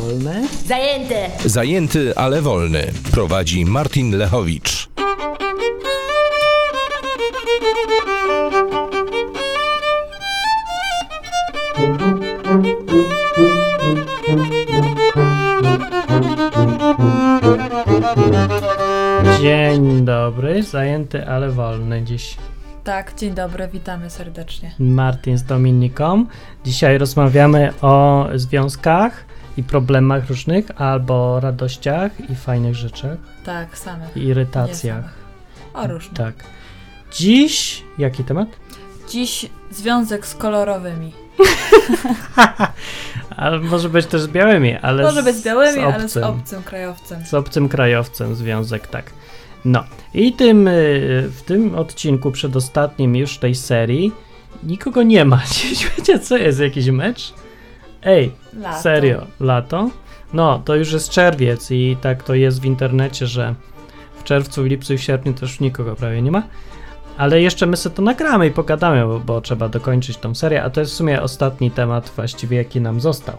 wolne. Zajęte! Zajęty, ale wolny. Prowadzi Martin Lechowicz. Dzień dobry, zajęty, ale wolny dziś. Tak, dzień dobry, witamy serdecznie. Martin z Dominiką. Dzisiaj rozmawiamy o związkach i problemach różnych, albo radościach i fajnych rzeczach, Tak, same. i irytacjach. O różne. Tak. Dziś, jaki temat? Dziś związek z kolorowymi. Ale może być też z białymi, ale Może być z białymi, z ale z obcym. obcym krajowcem. z obcym krajowcem związek, tak. No i tym, y, w tym odcinku przedostatnim już tej serii nikogo nie ma. Wiecie co jest, jakiś mecz? Ej, Lato. serio, lato? No, to już jest czerwiec i tak to jest w internecie, że w czerwcu, w lipcu i w sierpniu też nikogo prawie nie ma. Ale jeszcze my sobie to nagramy i pogadamy, bo, bo trzeba dokończyć tą serię, a to jest w sumie ostatni temat właściwie, jaki nam został.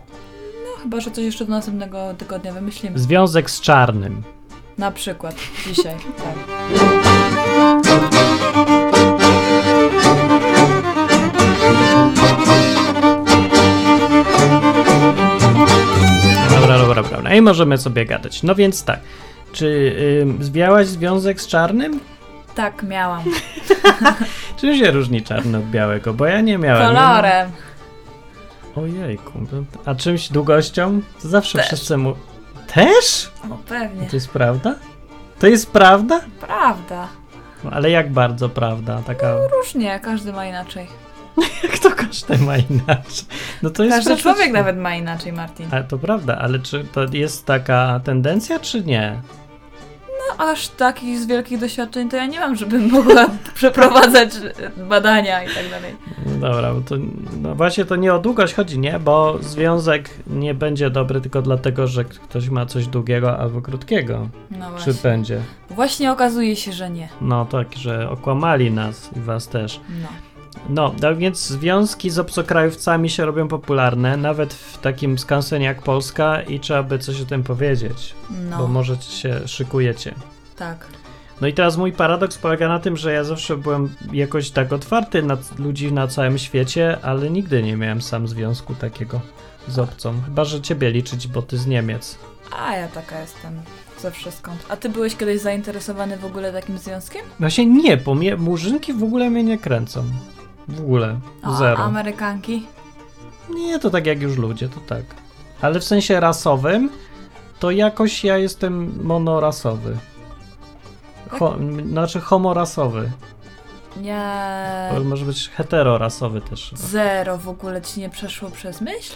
No, chyba, że coś jeszcze do następnego tygodnia wymyślimy. Związek z czarnym. Na przykład dzisiaj. Tak. No I możemy sobie gadać. No więc tak. Czy y, zwiałaś związek z czarnym? tak, miałam. Czym się różni czarny od białego? Bo ja nie miałem. Kolorem. Ojejku. A czymś długością? To zawsze Też. wszyscy mu... Też? No pewnie. To jest prawda? To jest prawda? Prawda. No, ale jak bardzo prawda? Taka... Różnie, każdy ma inaczej. Jak to każdy ma inaczej? No to jest Każdy człowiek nawet ma inaczej, Martin. Ale to prawda, ale czy to jest taka tendencja, czy nie? No, aż takich z wielkich doświadczeń to ja nie mam, żebym mogła przeprowadzać badania i tak dalej. Dobra, bo to no właśnie to nie o długość chodzi, nie? Bo związek nie będzie dobry tylko dlatego, że ktoś ma coś długiego albo krótkiego. No Czy właśnie. będzie? Właśnie okazuje się, że nie. No tak, że okłamali nas i was też. No. No, no więc związki z obcokrajowcami się robią popularne, nawet w takim skansenie jak Polska i trzeba by coś o tym powiedzieć, No, bo może się szykujecie. tak. No i teraz mój paradoks polega na tym, że ja zawsze byłem jakoś tak otwarty na ludzi na całym świecie, ale nigdy nie miałem sam związku takiego z obcą. Chyba, że ciebie liczyć, bo ty z Niemiec. A ja taka jestem ze wszystką. A ty byłeś kiedyś zainteresowany w ogóle takim związkiem? Właśnie nie, bo mnie, murzynki w ogóle mnie nie kręcą. W ogóle. A Zero. Amerykanki? Nie, to tak jak już ludzie, to tak. Ale w sensie rasowym, to jakoś ja jestem monorasowy. Ho, m- znaczy homorasowy. Nie. To może być heterorasowy też. chyba. Zero w ogóle ci nie przeszło przez myśl?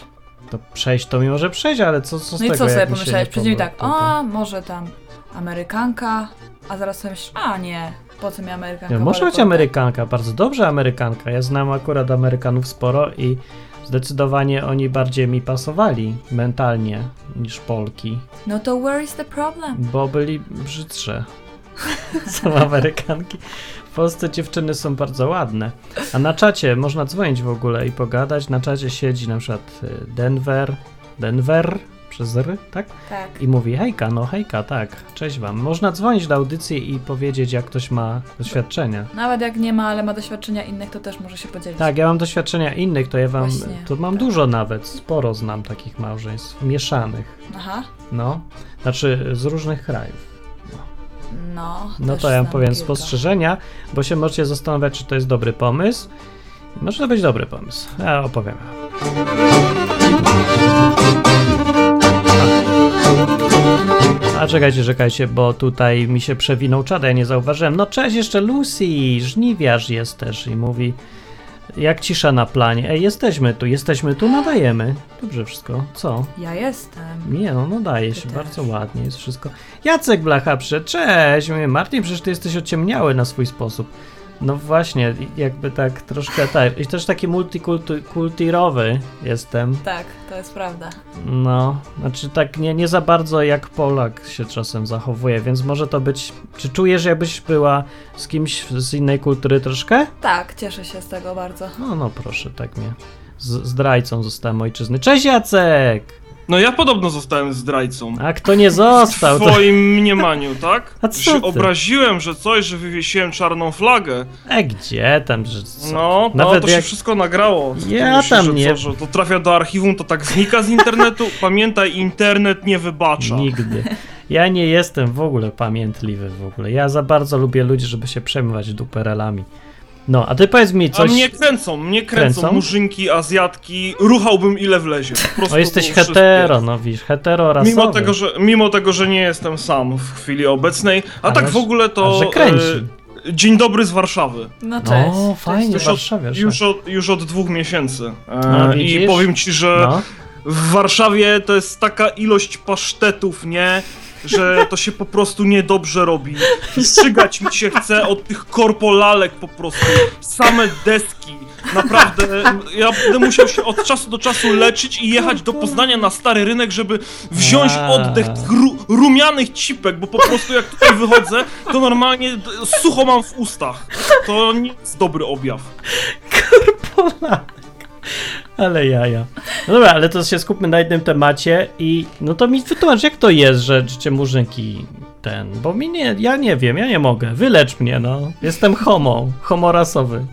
To przejść to mi może przejść, ale co, co z No i tego, co sobie jak mi się pomyślałeś? Przecież tak, a może tam Amerykanka, a zaraz sobie myślisz, a nie, po co mi Amerykanka? Nie, może być. Amerykanka, bardzo dobrze Amerykanka. Ja znam akurat Amerykanów sporo i zdecydowanie oni bardziej mi pasowali mentalnie niż Polki, No to where is the problem? bo byli brzydsze. Są Amerykanki. W Polsce dziewczyny są bardzo ładne. A na czacie można dzwonić w ogóle i pogadać. Na czacie siedzi na przykład y, Denver, Denver przez R, tak? Tak. I mówi, hejka, no hejka, tak, cześć wam. Można dzwonić do audycji i powiedzieć, jak ktoś ma doświadczenia. Nawet jak nie ma, ale ma doświadczenia innych, to też może się podzielić. Tak, ja mam doświadczenia innych, to ja wam, Właśnie, to mam tak. dużo nawet, sporo znam takich małżeństw, mieszanych, Aha. no, znaczy z różnych krajów. No. No to ja powiem kilka. spostrzeżenia, bo się możecie zastanawiać, czy to jest dobry pomysł. Może to być dobry pomysł, ja opowiem. A czekajcie, czekajcie, bo tutaj mi się przewinął czad, ja nie zauważyłem. No cześć, jeszcze Lucy, żniwiarz jest też i mówi, jak cisza na planie. Ej, jesteśmy tu, jesteśmy tu, nadajemy. Dobrze wszystko, co? Ja jestem. Nie no, nadaje Ty się, też. bardzo ładnie jest wszystko. Jacek Blacha przyszedł, cześć, mówię, Martin, przecież ty jesteś ociemniały na swój sposób. No właśnie, jakby tak troszkę tak. I też taki multikulturowy jestem. Tak, to jest prawda. No, znaczy tak nie, nie za bardzo jak Polak się czasem zachowuje, więc może to być. Czy czujesz, jakbyś była z kimś z innej kultury troszkę? Tak, cieszę się z tego bardzo. No, no proszę, tak mnie. Z, zdrajcą zostałem ojczyzny. Cześć Jacek! No ja podobno zostałem zdrajcą. A kto nie został, W to... twoim mniemaniu, tak? A co Że ty? obraziłem, że coś, że wywiesiłem czarną flagę. E, gdzie tam, że co? No, no Nawet to jak... się wszystko nagrało. Co ty Ja myślisz, tam że nie- Co, że to trafia do archiwum, to tak znika z internetu? Pamiętaj, internet nie wybacza. Nigdy. Ja nie jestem w ogóle pamiętliwy w ogóle. Ja za bardzo lubię ludzi, żeby się przejmować duperelami. No, a ty powiedz mi A coś... mnie kręcą, mnie kręcą, Kręcą? murzynki, azjatki, ruchałbym ile wlezie. Po prostu O, jesteś hetero, no widzisz, hetero rasowy. Mimo tego, że, mimo tego, że nie jestem sam w chwili obecnej, a Ale tak w ogóle a to... że kręci. e, Dzień dobry z Warszawy. No cześć. No, fajnie, Już od, już, od, już od dwóch miesięcy. E, No, I powiem ci, że No. w Warszawie to jest taka ilość pasztetów, nie? Że to się po prostu niedobrze robi. Strzygać mi się chce od tych korpolalek po prostu. Same deski. Naprawdę, ja będę musiał się od czasu do czasu leczyć i jechać do Poznania na stary rynek, żeby wziąć oddech tych ru, rumianych cipek, bo po prostu jak tutaj wychodzę, to normalnie sucho mam w ustach. To nie jest dobry objaw. Polak. Ale jaja. No dobra, ale to się skupmy na jednym temacie i no to mi wytłumacz, jak to jest, że cię murzynki ten, bo mi nie, ja nie wiem, ja nie mogę, wylecz mnie, no. Jestem homo, homorasowy.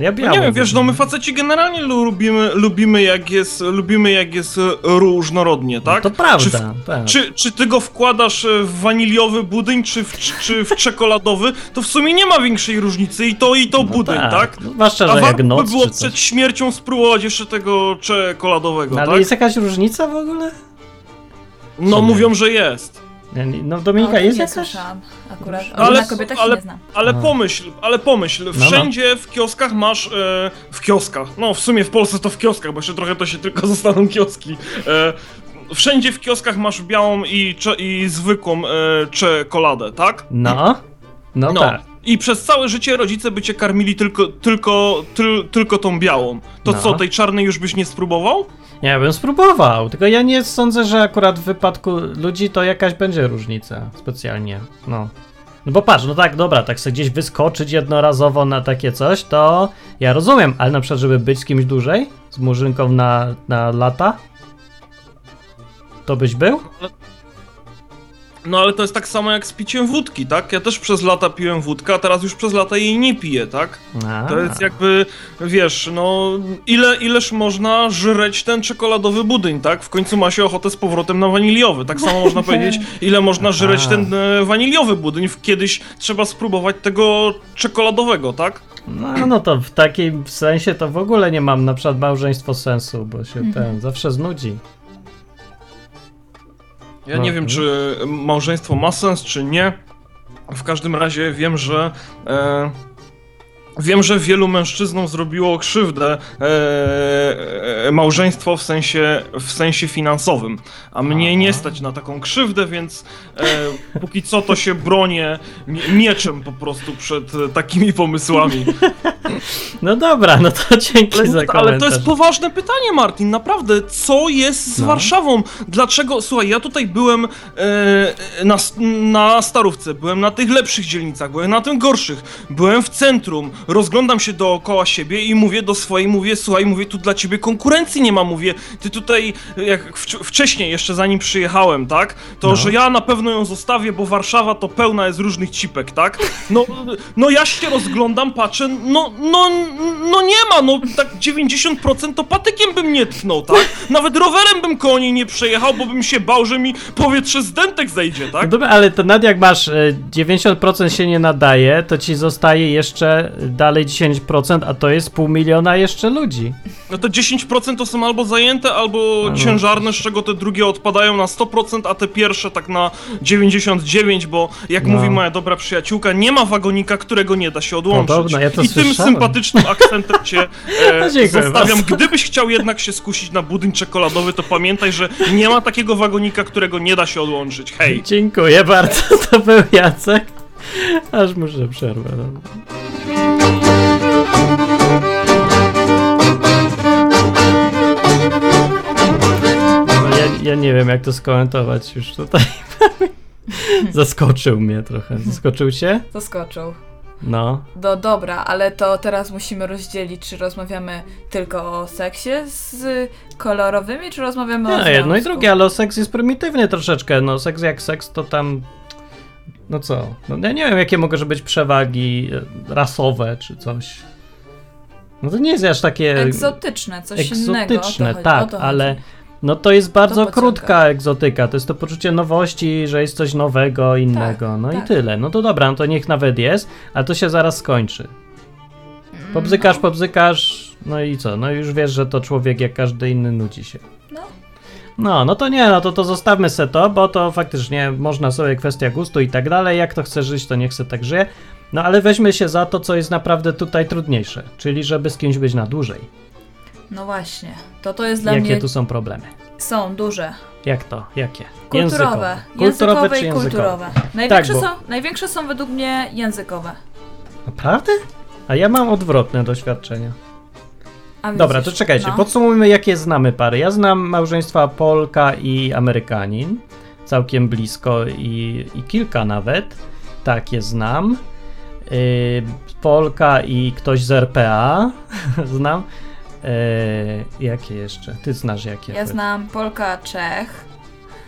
Ja No nie wiem, wiesz, no my faceci generalnie lubimy, lubimy jak jest, lubimy jak jest e, różnorodnie, tak? To Czy, prawda, w, tak. czy, czy ty go wkładasz e, w waniliowy budyń, czy w, czy w czekoladowy, to w sumie nie ma większej różnicy i to i to No budyń, tak? No, zwłaszcza, A że jak warto by noc było czy przed śmiercią spróbować jeszcze tego czekoladowego, No, ale tak? jest jakaś różnica w ogóle? No mówią, że jest. No No, Dominika, tak jest nie jakaś? słyszałam akurat. Ale- kobietach ale- się nie znam. Ale pomyśl, ale pomyśl, no. wszędzie w kioskach masz, e, w kioskach, no w sumie w Polsce to w kioskach, bo jeszcze trochę to się tylko zostaną kioski. E, wszędzie w kioskach masz białą i, cze, i zwykłą e, czekoladę, tak? No, no, No. tak. I przez całe życie rodzice by cię karmili tylko, tylko, tyl, tylko tą białą. To No. co, tej czarnej już byś nie spróbował? Ja bym spróbował, tylko ja nie sądzę, że akurat w wypadku ludzi to jakaś będzie różnica specjalnie. No. No bo patrz, no tak, dobra, tak sobie gdzieś wyskoczyć jednorazowo na takie coś, to ja rozumiem, ale na przykład, żeby być z kimś dłużej, z murzynką na, na lata, to byś był? No ale to jest tak samo jak z piciem wódki, tak? Ja też przez lata piłem wódkę, a teraz już przez lata jej nie piję, tak? A, To jest jakby, wiesz, no ile, ileż można żreć ten czekoladowy budyń, tak? W końcu ma się ochotę z powrotem na waniliowy. Tak samo można powiedzieć, ile można żreć ten e, waniliowy budyń. Kiedyś trzeba spróbować tego czekoladowego, tak? No, no to w takim sensie to w ogóle nie mam na przykład małżeństwo sensu, bo się Mhm. ten zawsze znudzi. Ja No, nie wiem, czy małżeństwo ma sens, czy nie. W każdym razie wiem, że. E, wiem, że wielu mężczyznom zrobiło krzywdę e, e, małżeństwo w sensie, w sensie finansowym. A mnie Aha. nie stać na taką krzywdę, więc e, póki co to się bronię mie- mieczem po prostu przed e, takimi pomysłami. No dobra, no to dzięki za Ale, komentarz. ale to jest poważne pytanie, Martin, naprawdę. Co jest z No. Warszawą? Dlaczego? Słuchaj, ja tutaj byłem e, na, na Starówce, byłem na tych lepszych dzielnicach, byłem na tych gorszych, byłem w centrum, rozglądam się dookoła siebie i mówię do swojej, mówię, słuchaj, mówię, tu dla ciebie konkurencji nie ma, mówię, ty tutaj, jak wcz- wcześniej, jeszcze zanim przyjechałem, tak, to, No. że ja na pewno ją zostawię, bo Warszawa to pełna jest różnych cipek, tak? No, no ja się rozglądam, patrzę, no, no, no nie ma, no tak 90% to patykiem bym nie tchnął, tak? Nawet rowerem bym koło niej nie przejechał, bo bym się bał, że mi powietrze z dętek zejdzie, No tak? dobra, ale to nawet jak masz e, 90% się nie nadaje, to ci zostaje jeszcze dalej 10%, a to jest pół miliona jeszcze ludzi. No to 10% to są albo zajęte, albo no. ciężarne, z czego te drugie odpadają na 100%, a te pierwsze tak na 99%, bo jak No. mówi moja dobra przyjaciółka, nie ma wagonika, którego nie da się odłączyć. Podobno, ja to I tym słyszałem. sympatycznym akcentem cię e, Dziękuję zostawiam. bardzo. Gdybyś chciał jednak się skusić na budyń czekoladowy, to pamiętaj, że nie ma takiego wagonika, którego nie da się odłączyć. Hej! Dziękuję bardzo, to był Jacek. Aż muszę przerwę. No. Ja, nie wiem, jak to skomentować już tutaj. Zaskoczył mnie trochę. Zaskoczył cię? Zaskoczył. No. No dobra, ale to teraz musimy rozdzielić, czy rozmawiamy tylko o seksie z kolorowymi, czy rozmawiamy o No, jedno i drugie, ale seks jest prymitywny troszeczkę. No, seks jak seks, to tam. No co? No, ja nie wiem, jakie mogą być przewagi e, rasowe czy coś. No to nie jest aż takie. Egzotyczne, coś innego. egzotyczne, o to chodzi, tak, to ale. No to jest bardzo pociąga. krótka egzotyka, to jest to poczucie nowości, że jest coś nowego, innego, Tak, no i tak. tyle. No to dobra, no to niech nawet jest, a to się zaraz skończy. Pobzykasz, no, pobzykasz, no i co? No już wiesz, że to człowiek jak każdy inny nudzi się. No. No, no to nie, no to, to zostawmy se to, bo to faktycznie można sobie kwestia gustu i tak dalej, jak to chce żyć, to niech se tak żyje. No ale weźmy się za to, co jest naprawdę tutaj trudniejsze, czyli żeby z kimś być na dłużej. No właśnie, to to jest dla Jakie mnie... tu są problemy? Są duże. Jak to? Jakie? Kulturowe. Kulturowe Językowe i językowe? kulturowe. Największe, bo- są, największe są według mnie językowe. Naprawdę? A ja mam odwrotne doświadczenia. Dobra, to czekajcie, no. podsumujmy jakie znamy pary. Ja znam małżeństwa Polka i Amerykanin, całkiem blisko i, i kilka nawet. Takie znam. Yy, Polka i ktoś z RPA znam. Yy, jakie jeszcze? Ty znasz jakie? Ja znam Polka Czech,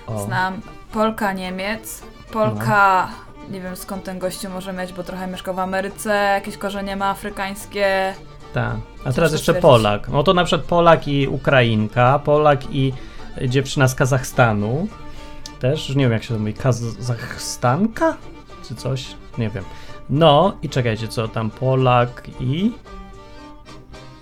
O, znam Polka Niemiec, Polka... Nie wiem skąd ten gościu może mieć, bo trochę mieszkał w Ameryce, jakieś korzenie ma afrykańskie. tak. A teraz jeszcze? Polak. No to na przykład Polak i Ukrainka, Polak i dziewczyna z Kazachstanu. Też, nie wiem jak się to mówi, Kazachstanka? Czy coś? Nie wiem. No i czekajcie, co tam, Polak i...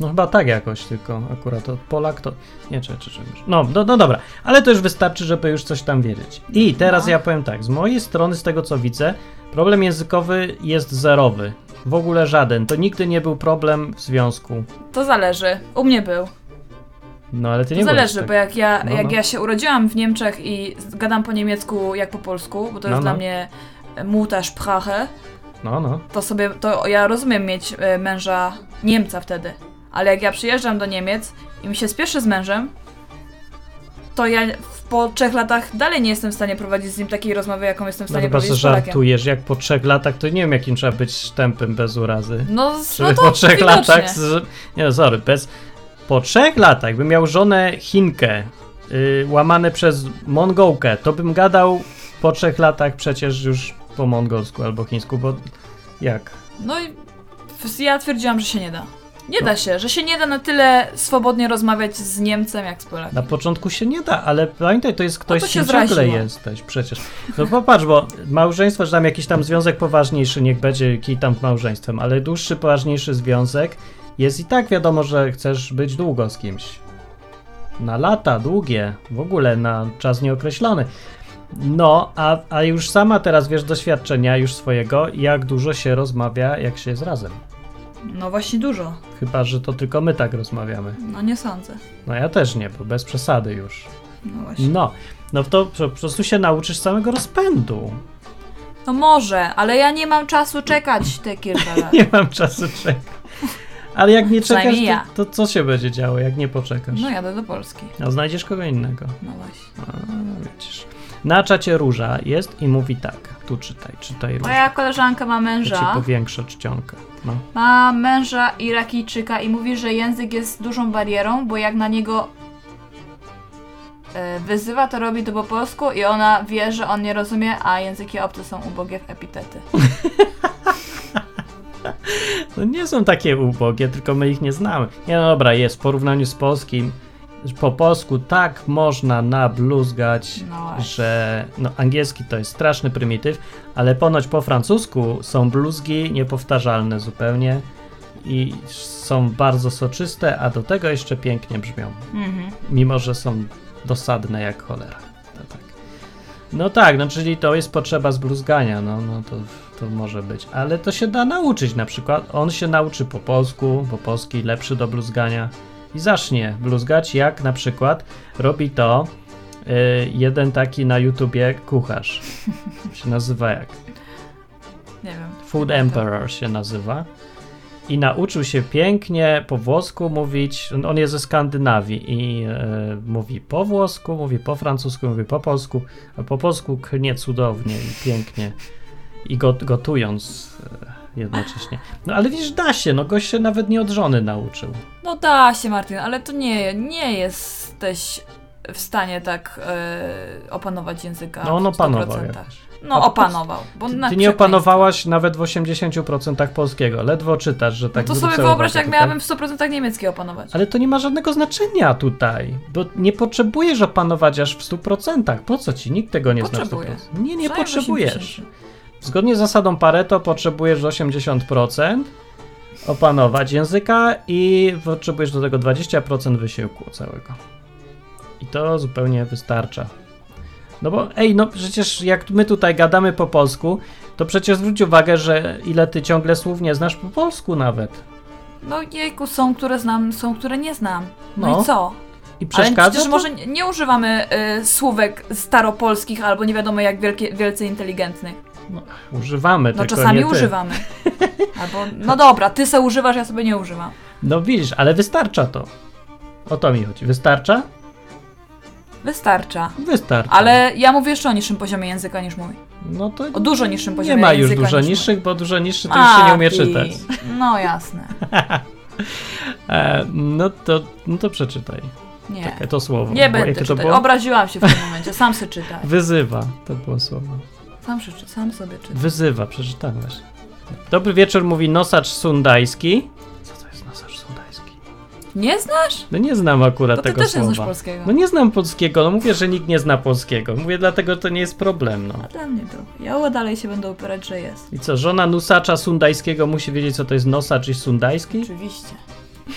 No chyba tak jakoś, tylko akurat to Polak to... Nie, czy, czy, czy, no, no, no dobra, ale to już wystarczy, żeby już coś tam wiedzieć. I teraz No. ja powiem tak, z mojej strony, z tego co widzę, problem językowy jest zerowy. W ogóle żaden. To nigdy nie był problem w związku. To zależy. U mnie był. No ale ty To nie zależy, tak. bo jak ja, No, jak no. ja się urodziłam w Niemczech i gadam po niemiecku jak po polsku, bo to No, jest no. dla mnie Muttersprache, No, no. to sobie, to ja rozumiem mieć e, męża Niemca wtedy. Ale jak ja przyjeżdżam do Niemiec i mi się spieszy z mężem, to ja w, po trzech latach dalej nie jestem w stanie prowadzić z nim takiej rozmowy, jaką jestem w No stanie chyba, że prowadzić z Polakiem. żartujesz, jak po trzech latach, to nie wiem jakim trzeba być tępym bez urazy. No, z- Żeby no to po trzech widocznie. latach. Z... Nie no, sorry, bez. Po trzech latach bym miał żonę Chinkę, yy, łamane przez Mongołkę, to bym gadał po trzech latach przecież już po mongolsku albo chińsku, bo jak? No i ja twierdziłam, że się nie da. Nie No. da się, że się nie da na tyle swobodnie rozmawiać z Niemcem jak z Polakiem. Na początku się nie da, ale pamiętaj, to jest ktoś, No to się ciągle zraziło. jesteś przecież. No popatrz, bo małżeństwo, że tam jakiś tam związek poważniejszy, niech będzie kij tam małżeństwem, ale dłuższy, poważniejszy związek jest i tak wiadomo, że chcesz być długo z kimś. Na lata, długie, w ogóle na czas nieokreślony. No, a, a już sama teraz wiesz doświadczenia już swojego, jak dużo się rozmawia, jak się jest razem. No właśnie dużo. Chyba, że to tylko my tak rozmawiamy. No nie sądzę. No ja też nie, bo bez przesady już. No właśnie. No, no to po prostu się nauczysz samego rozpędu. No może, ale ja nie mam czasu czekać te kilka lat. Nie mam czasu czekać. Ale jak nie czekasz, ja. to, to co się będzie działo, jak nie poczekasz? No jadę do Polski. No znajdziesz kogo innego. No właśnie. A, widzisz. Na czacie Róża jest i mówi tak. Tu czytaj, czytaj Róża. Moja koleżanka ma Ja ci męża. powiększę czcionkę. No. Ma męża Irakijczyka i mówi, że język jest dużą barierą, bo jak na niego e, wyzywa, to robi to po polsku i ona wie, że on nie rozumie, a języki obce są ubogie w epitety. no nie są takie ubogie, tylko my ich nie znamy. Nie no dobra, jest w porównaniu z polskim. Po polsku tak można nabluzgać, No że no, angielski to jest straszny prymityw, ale ponoć po francusku są bluzgi niepowtarzalne zupełnie i są bardzo soczyste, a do tego jeszcze pięknie brzmią, Mhm. mimo że są dosadne jak cholera. Tak. No tak, no czyli to jest potrzeba zbluzgania, no, no to, to może być, ale to się da nauczyć na przykład. On się nauczy po polsku, bo polski lepszy do bluzgania i zacznie bluzgać, jak na przykład robi to y, jeden taki na YouTubie kucharz. się nazywa jak? Nie wiem. Food Emperor się nazywa. I nauczył się pięknie po włosku mówić. On jest ze Skandynawii i e, mówi po włosku, mówi po francusku, mówi po polsku, a po polsku klnie cudownie i pięknie. I go, gotując, e, jednocześnie. No ale widzisz, da się, no gość się nawet nie od żony nauczył. No da się, Martin, ale to nie, nie jesteś w stanie tak e, opanować języka. No on opanował 100%. jakoś. No opanował. Bo Ty, ty nie opanowałaś nawet w 80% polskiego, ledwo czytasz, że tak No to sobie wyobraź, jak tutaj. miałabym w 100% niemiecki opanować. Ale to nie ma żadnego znaczenia tutaj, bo nie potrzebujesz opanować aż w 100%. Po co ci? Nikt tego nie Potrzebuję. zna w 100%. Nie, nie potrzebujesz. 80. Zgodnie z zasadą Pareto potrzebujesz 80% opanować języka i potrzebujesz do tego 20% wysiłku całego. I to zupełnie wystarcza. No bo ej, no przecież jak my tutaj gadamy po polsku, to przecież zwróć uwagę, że ile ty ciągle słów nie znasz po polsku nawet. No jejku, są, które znam, są, które nie znam. No, No. i co? I Ale przeszkadza przecież to? może nie, nie używamy y, słówek staropolskich albo nie wiadomo jak wielkie, wielce inteligentnych. No, używamy, No tylko czasami nie ty. używamy. Albo, no dobra, ty se używasz, ja sobie nie używam. No widzisz, ale wystarcza to. O to mi chodzi. Wystarcza? Wystarcza. Wystarcza. Ale ja mówię jeszcze o niższym poziomie języka niż mój. No to O dużo niższym poziomie nie ma już języka dużo niż mój. niższych, bo dużo niższy to już się nie umie czytać. No jasne. E, no, to, no to przeczytaj Nie. takie to słowo. Nie Bo będę czytać. było? Obraziłam się w tym momencie. Sam se czytaj. Wyzywa, to było słowo. Sam, sam sobie czytaj. Wyzywa, przeczytałeś. Dobry wieczór, mówi nosacz sundajski. Co to jest nosacz sundajski? Nie znasz? No nie znam akurat To ty tego też nie znasz słowa. polskiego. No nie znam polskiego, no mówię, że nikt nie zna polskiego. Mówię dlatego, to nie jest problem, no. A dla mnie to. Ja dalej się będę upierać, że jest. I co, żona nusacza sundajskiego musi wiedzieć, co to jest nosacz i sundajski? Oczywiście.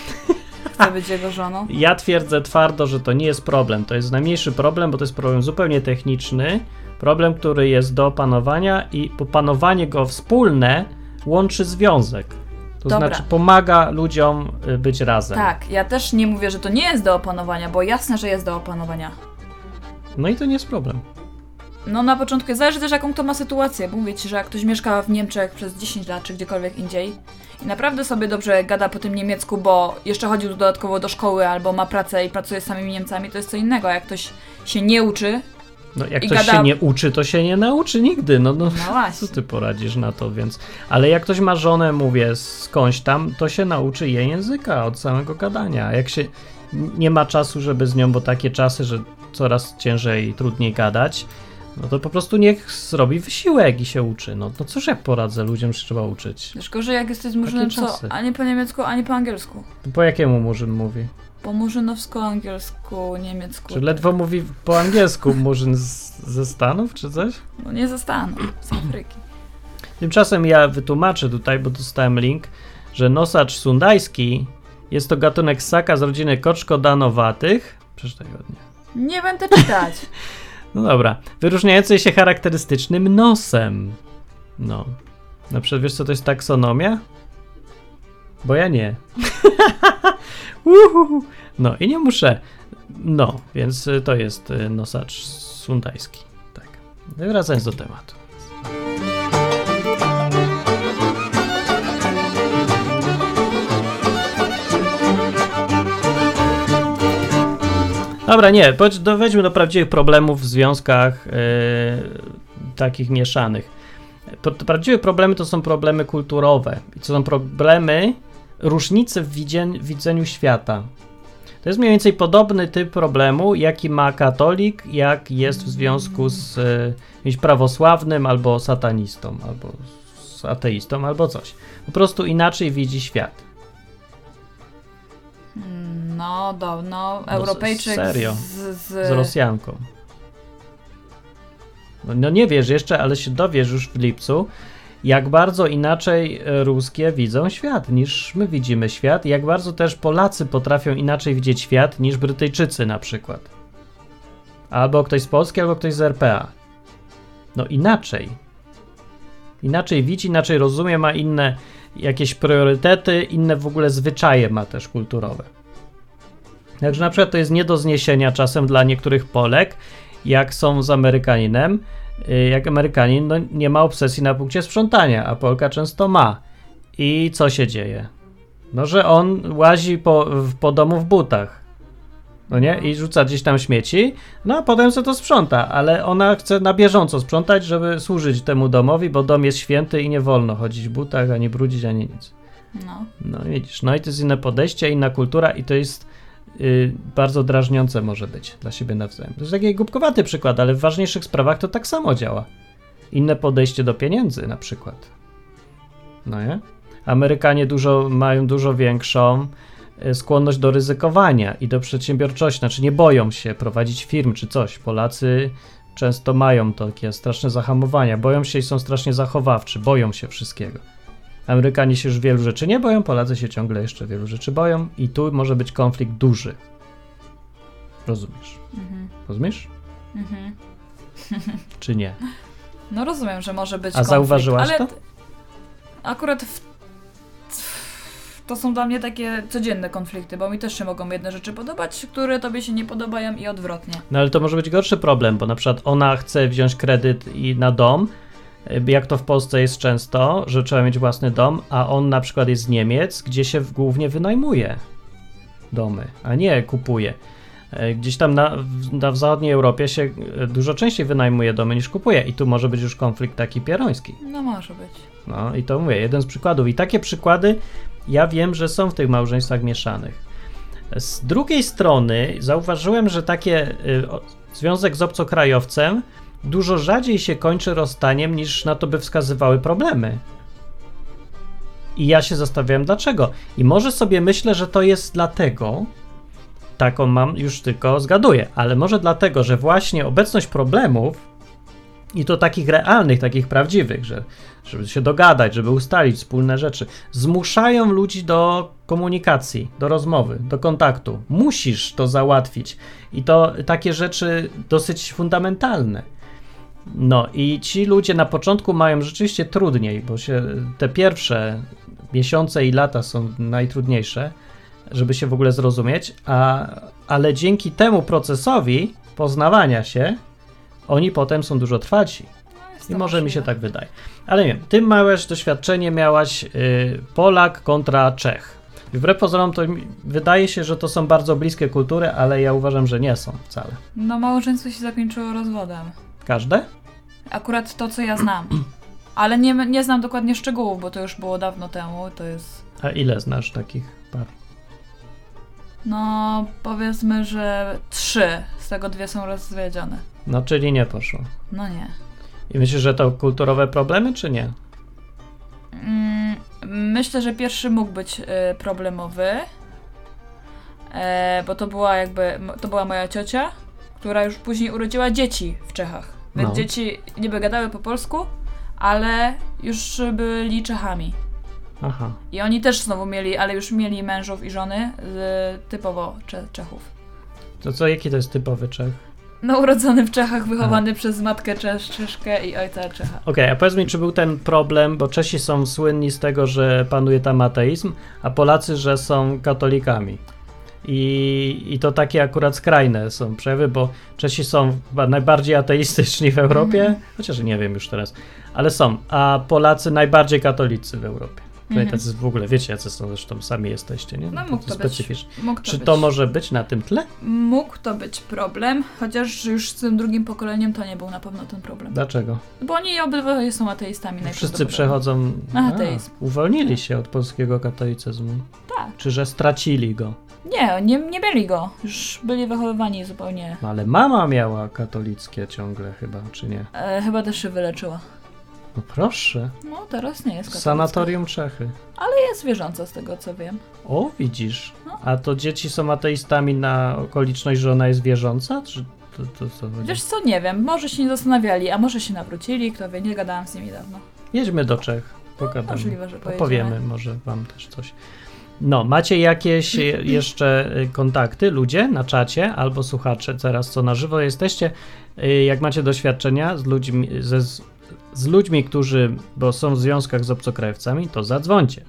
Chcę być jego żoną. Ja twierdzę twardo, że to nie jest problem. To jest najmniejszy problem, bo to jest problem zupełnie techniczny. Problem, który jest do opanowania i opanowanie go wspólne łączy związek. To Dobra. znaczy pomaga ludziom y, być razem. Tak, ja też nie mówię, że to nie jest do opanowania, bo jasne, że jest do opanowania. No i to nie jest problem. No na początku zależy też jaką to ma sytuację, bo mówię ci, że jak ktoś mieszka w Niemczech przez 10 lat czy gdziekolwiek indziej i naprawdę sobie dobrze gada po tym niemiecku, bo jeszcze chodził dodatkowo do szkoły albo ma pracę i pracuje z samymi Niemcami, to jest co innego. Jak ktoś się nie uczy, No jak I ktoś gada- się nie uczy, to się nie nauczy nigdy. No, no, no co właśnie. ty poradzisz na to, więc... Ale jak ktoś ma żonę, mówię, skądś tam, to się nauczy jej języka od samego gadania. Jak się nie ma czasu, żeby z nią, bo takie czasy, że coraz ciężej i trudniej gadać, no to po prostu niech zrobi wysiłek i się uczy. No to cóż ja poradzę, ludziom się trzeba uczyć. Wiesz, gorzej jak jesteś murzynem, co czasy. ani po niemiecku, ani po angielsku. Po jakiemu murzyn mówi? Po murzynowsku, angielsku, niemiecku. Czy ledwo mówi po angielsku murzyn z, ze Stanów, czy coś? No nie ze Stanów, z Afryki. Tymczasem ja wytłumaczę tutaj, bo dostałem link, że nosacz sundajski jest to gatunek ssaka z rodziny koczkodanowatych. Przeczytaj ładnie. Nie będę czytać. No dobra. Wyróżniający się charakterystycznym nosem. No. Na przykład wiesz co to jest taksonomia? Bo ja nie. Uhuhu. no i nie muszę. No, więc to jest y, nosacz sundajski. Tak. Wracając do tematu. Dobra, nie, chodź- do- prawdziwych problemów w związkach yy, takich mieszanych. Prawdziwe problemy to są problemy kulturowe. I to są problemy różnicy w widzien- widzeniu świata. To jest mniej więcej podobny typ problemu, jaki ma katolik, jak jest w związku z y, jakimś prawosławnym, albo satanistą, albo z ateistą, albo coś. Po prostu inaczej widzi świat. No, do, no, Europejczyk serio? z, z, z Rosjanką. No, no nie wiesz jeszcze, ale się dowiesz już w lipcu, jak bardzo inaczej e, ruskie widzą świat niż my widzimy świat, jak bardzo też Polacy potrafią inaczej widzieć świat niż Brytyjczycy na przykład. Albo ktoś z Polski, albo ktoś z RPA. No inaczej. Inaczej widzi, inaczej rozumie, ma inne jakieś priorytety, inne w ogóle zwyczaje ma też kulturowe. Także na przykład to jest nie do zniesienia czasem dla niektórych Polek, jak są z Amerykaninem. Y, Jak Amerykanin no, nie ma obsesji na punkcie sprzątania, a Polka często ma. I co się dzieje? No, że on łazi po, w- po domu w butach. no nie? I rzuca gdzieś tam śmieci, no a potem se to sprząta, ale ona chce na bieżąco sprzątać, żeby służyć temu domowi, bo dom jest święty i nie wolno chodzić w butach, ani brudzić, ani nic. No. No widzisz, no i to jest inne podejście, inna kultura i to jest y, bardzo drażniące może być dla siebie nawzajem. To jest taki głupkowaty przykład, ale w ważniejszych sprawach to tak samo działa. Inne podejście do pieniędzy na przykład. No nie? Amerykanie dużo, mają dużo większą y, skłonność do ryzykowania i do przedsiębiorczości, znaczy nie boją się prowadzić firm czy coś. Polacy często mają takie straszne zahamowania, boją się i są strasznie zachowawczy, boją się wszystkiego. Amerykanie się już wielu rzeczy nie boją, Polacy się ciągle jeszcze wielu rzeczy boją i tu może być konflikt duży. Rozumiesz? Mhm. Rozumiesz? Mhm. Czy nie? No rozumiem, że może być A konflikt, zauważyłaś ale to? Akurat w... to są dla mnie takie codzienne konflikty, bo mi też się mogą jedne rzeczy podobać, które tobie się nie podobają i odwrotnie. No ale to może być gorszy problem, bo na przykład ona chce wziąć kredyt i na dom, jak to w Polsce jest często, że trzeba mieć własny dom, a on na przykład jest z Niemiec, gdzie się głównie wynajmuje domy, a nie kupuje. Y, Gdzieś tam na, na w zachodniej Europie się y, dużo częściej wynajmuje domy niż kupuje i tu może być już konflikt taki pieroński. No może być. No i to mówię, jeden z przykładów. I takie przykłady ja wiem, że są w tych małżeństwach mieszanych. Z drugiej strony zauważyłem, że takie y, związek z obcokrajowcem dużo rzadziej się kończy rozstaniem niż na to by wskazywały problemy. I ja się zastanawiałem dlaczego. I może sobie myślę, że to jest dlatego, taką mam, już tylko zgaduję, ale może dlatego, że właśnie obecność problemów i to takich realnych, takich prawdziwych, że żeby się dogadać, żeby ustalić wspólne rzeczy, zmuszają ludzi do komunikacji, do rozmowy, do kontaktu. Musisz to załatwić. I to takie rzeczy dosyć fundamentalne. No i ci ludzie na początku mają rzeczywiście trudniej, bo się te pierwsze miesiące i lata są najtrudniejsze, żeby się w ogóle zrozumieć, a, ale dzięki temu procesowi poznawania się, oni potem są dużo trwaci. Jest I może mi się tak wydaje. Ale nie wiem, ty małeś doświadczenie miałaś y, Polak kontra Czech. Wbrew pozorom to wydaje się, że to są bardzo bliskie kultury, ale ja uważam, że nie są wcale. No małżeństwo się zakończyło rozwodem. Każde? Akurat to, co ja znam. Ale nie, nie znam dokładnie szczegółów, bo to już było dawno temu. To jest. A ile znasz takich par? No, powiedzmy, że trzy. Z tego dwie są rozwiedzione. No, czyli nie poszło. No nie. I myślisz, że to kulturowe problemy, czy nie? Mm, myślę, że pierwszy mógł być y, problemowy. E, bo to była jakby. To była moja ciocia, która już później urodziła dzieci w Czechach. Więc No. dzieci niby gadały po polsku, ale już byli Czechami. Aha. I oni też znowu mieli, ale już mieli mężów i żony y, typowo Cze- Czechów. To co, jaki to jest typowy Czech? No urodzony w Czechach, wychowany przez matkę Czesz, Czeszkę i ojca Czecha. Okej, a powiedz mi, czy był ten problem, bo Czesi są słynni z tego, że panuje tam ateizm, a Polacy, że są katolikami. I, I to takie akurat skrajne są przejawy, bo Czesi są chyba najbardziej ateistyczni w Europie, Mhm. chociaż nie wiem już teraz, ale są, a Polacy najbardziej katolicy w Europie. Mhm. Tacy w ogóle, wiecie, jacy są, zresztą sami jesteście, nie? No, mógł to być. specyficznie. Mógł to Czy być. to może być na tym tle? Mógł to być problem, chociaż już z tym drugim pokoleniem to nie był na pewno ten problem. Dlaczego? Bo oni obydwoje są ateistami Wszyscy najprawdopodobniej. przechodzą. Na ateizm. uwolnili się od polskiego katolicyzmu. Tak. Czy że stracili go? Nie, nie, nie byli go. Już byli wychowywani zupełnie. No ale mama miała katolickie ciągle chyba, czy nie? E, chyba też się wyleczyła. No proszę. No teraz nie jest katolicka. Sanatorium Czechy. Ale jest wierząca z tego co wiem. O, widzisz. No. A to dzieci są ateistami na okoliczność, że ona jest wierząca? Czy to, to co chodzi? Wiesz co, nie wiem, może się nie zastanawiali, a może się nawrócili, kto wie, nie gadałam z nimi dawno. Jedźmy do Czech. Pogadamy. możliwe, że pojedziemy. Opowiemy może wam też coś. No, macie jakieś je- jeszcze y, kontakty, ludzie na czacie albo słuchacze, teraz co na żywo jesteście, y, jak macie doświadczenia z ludźmi, ze, z, ludźmi, którzy, bo są w związkach z obcokrajowcami, to zadzwońcie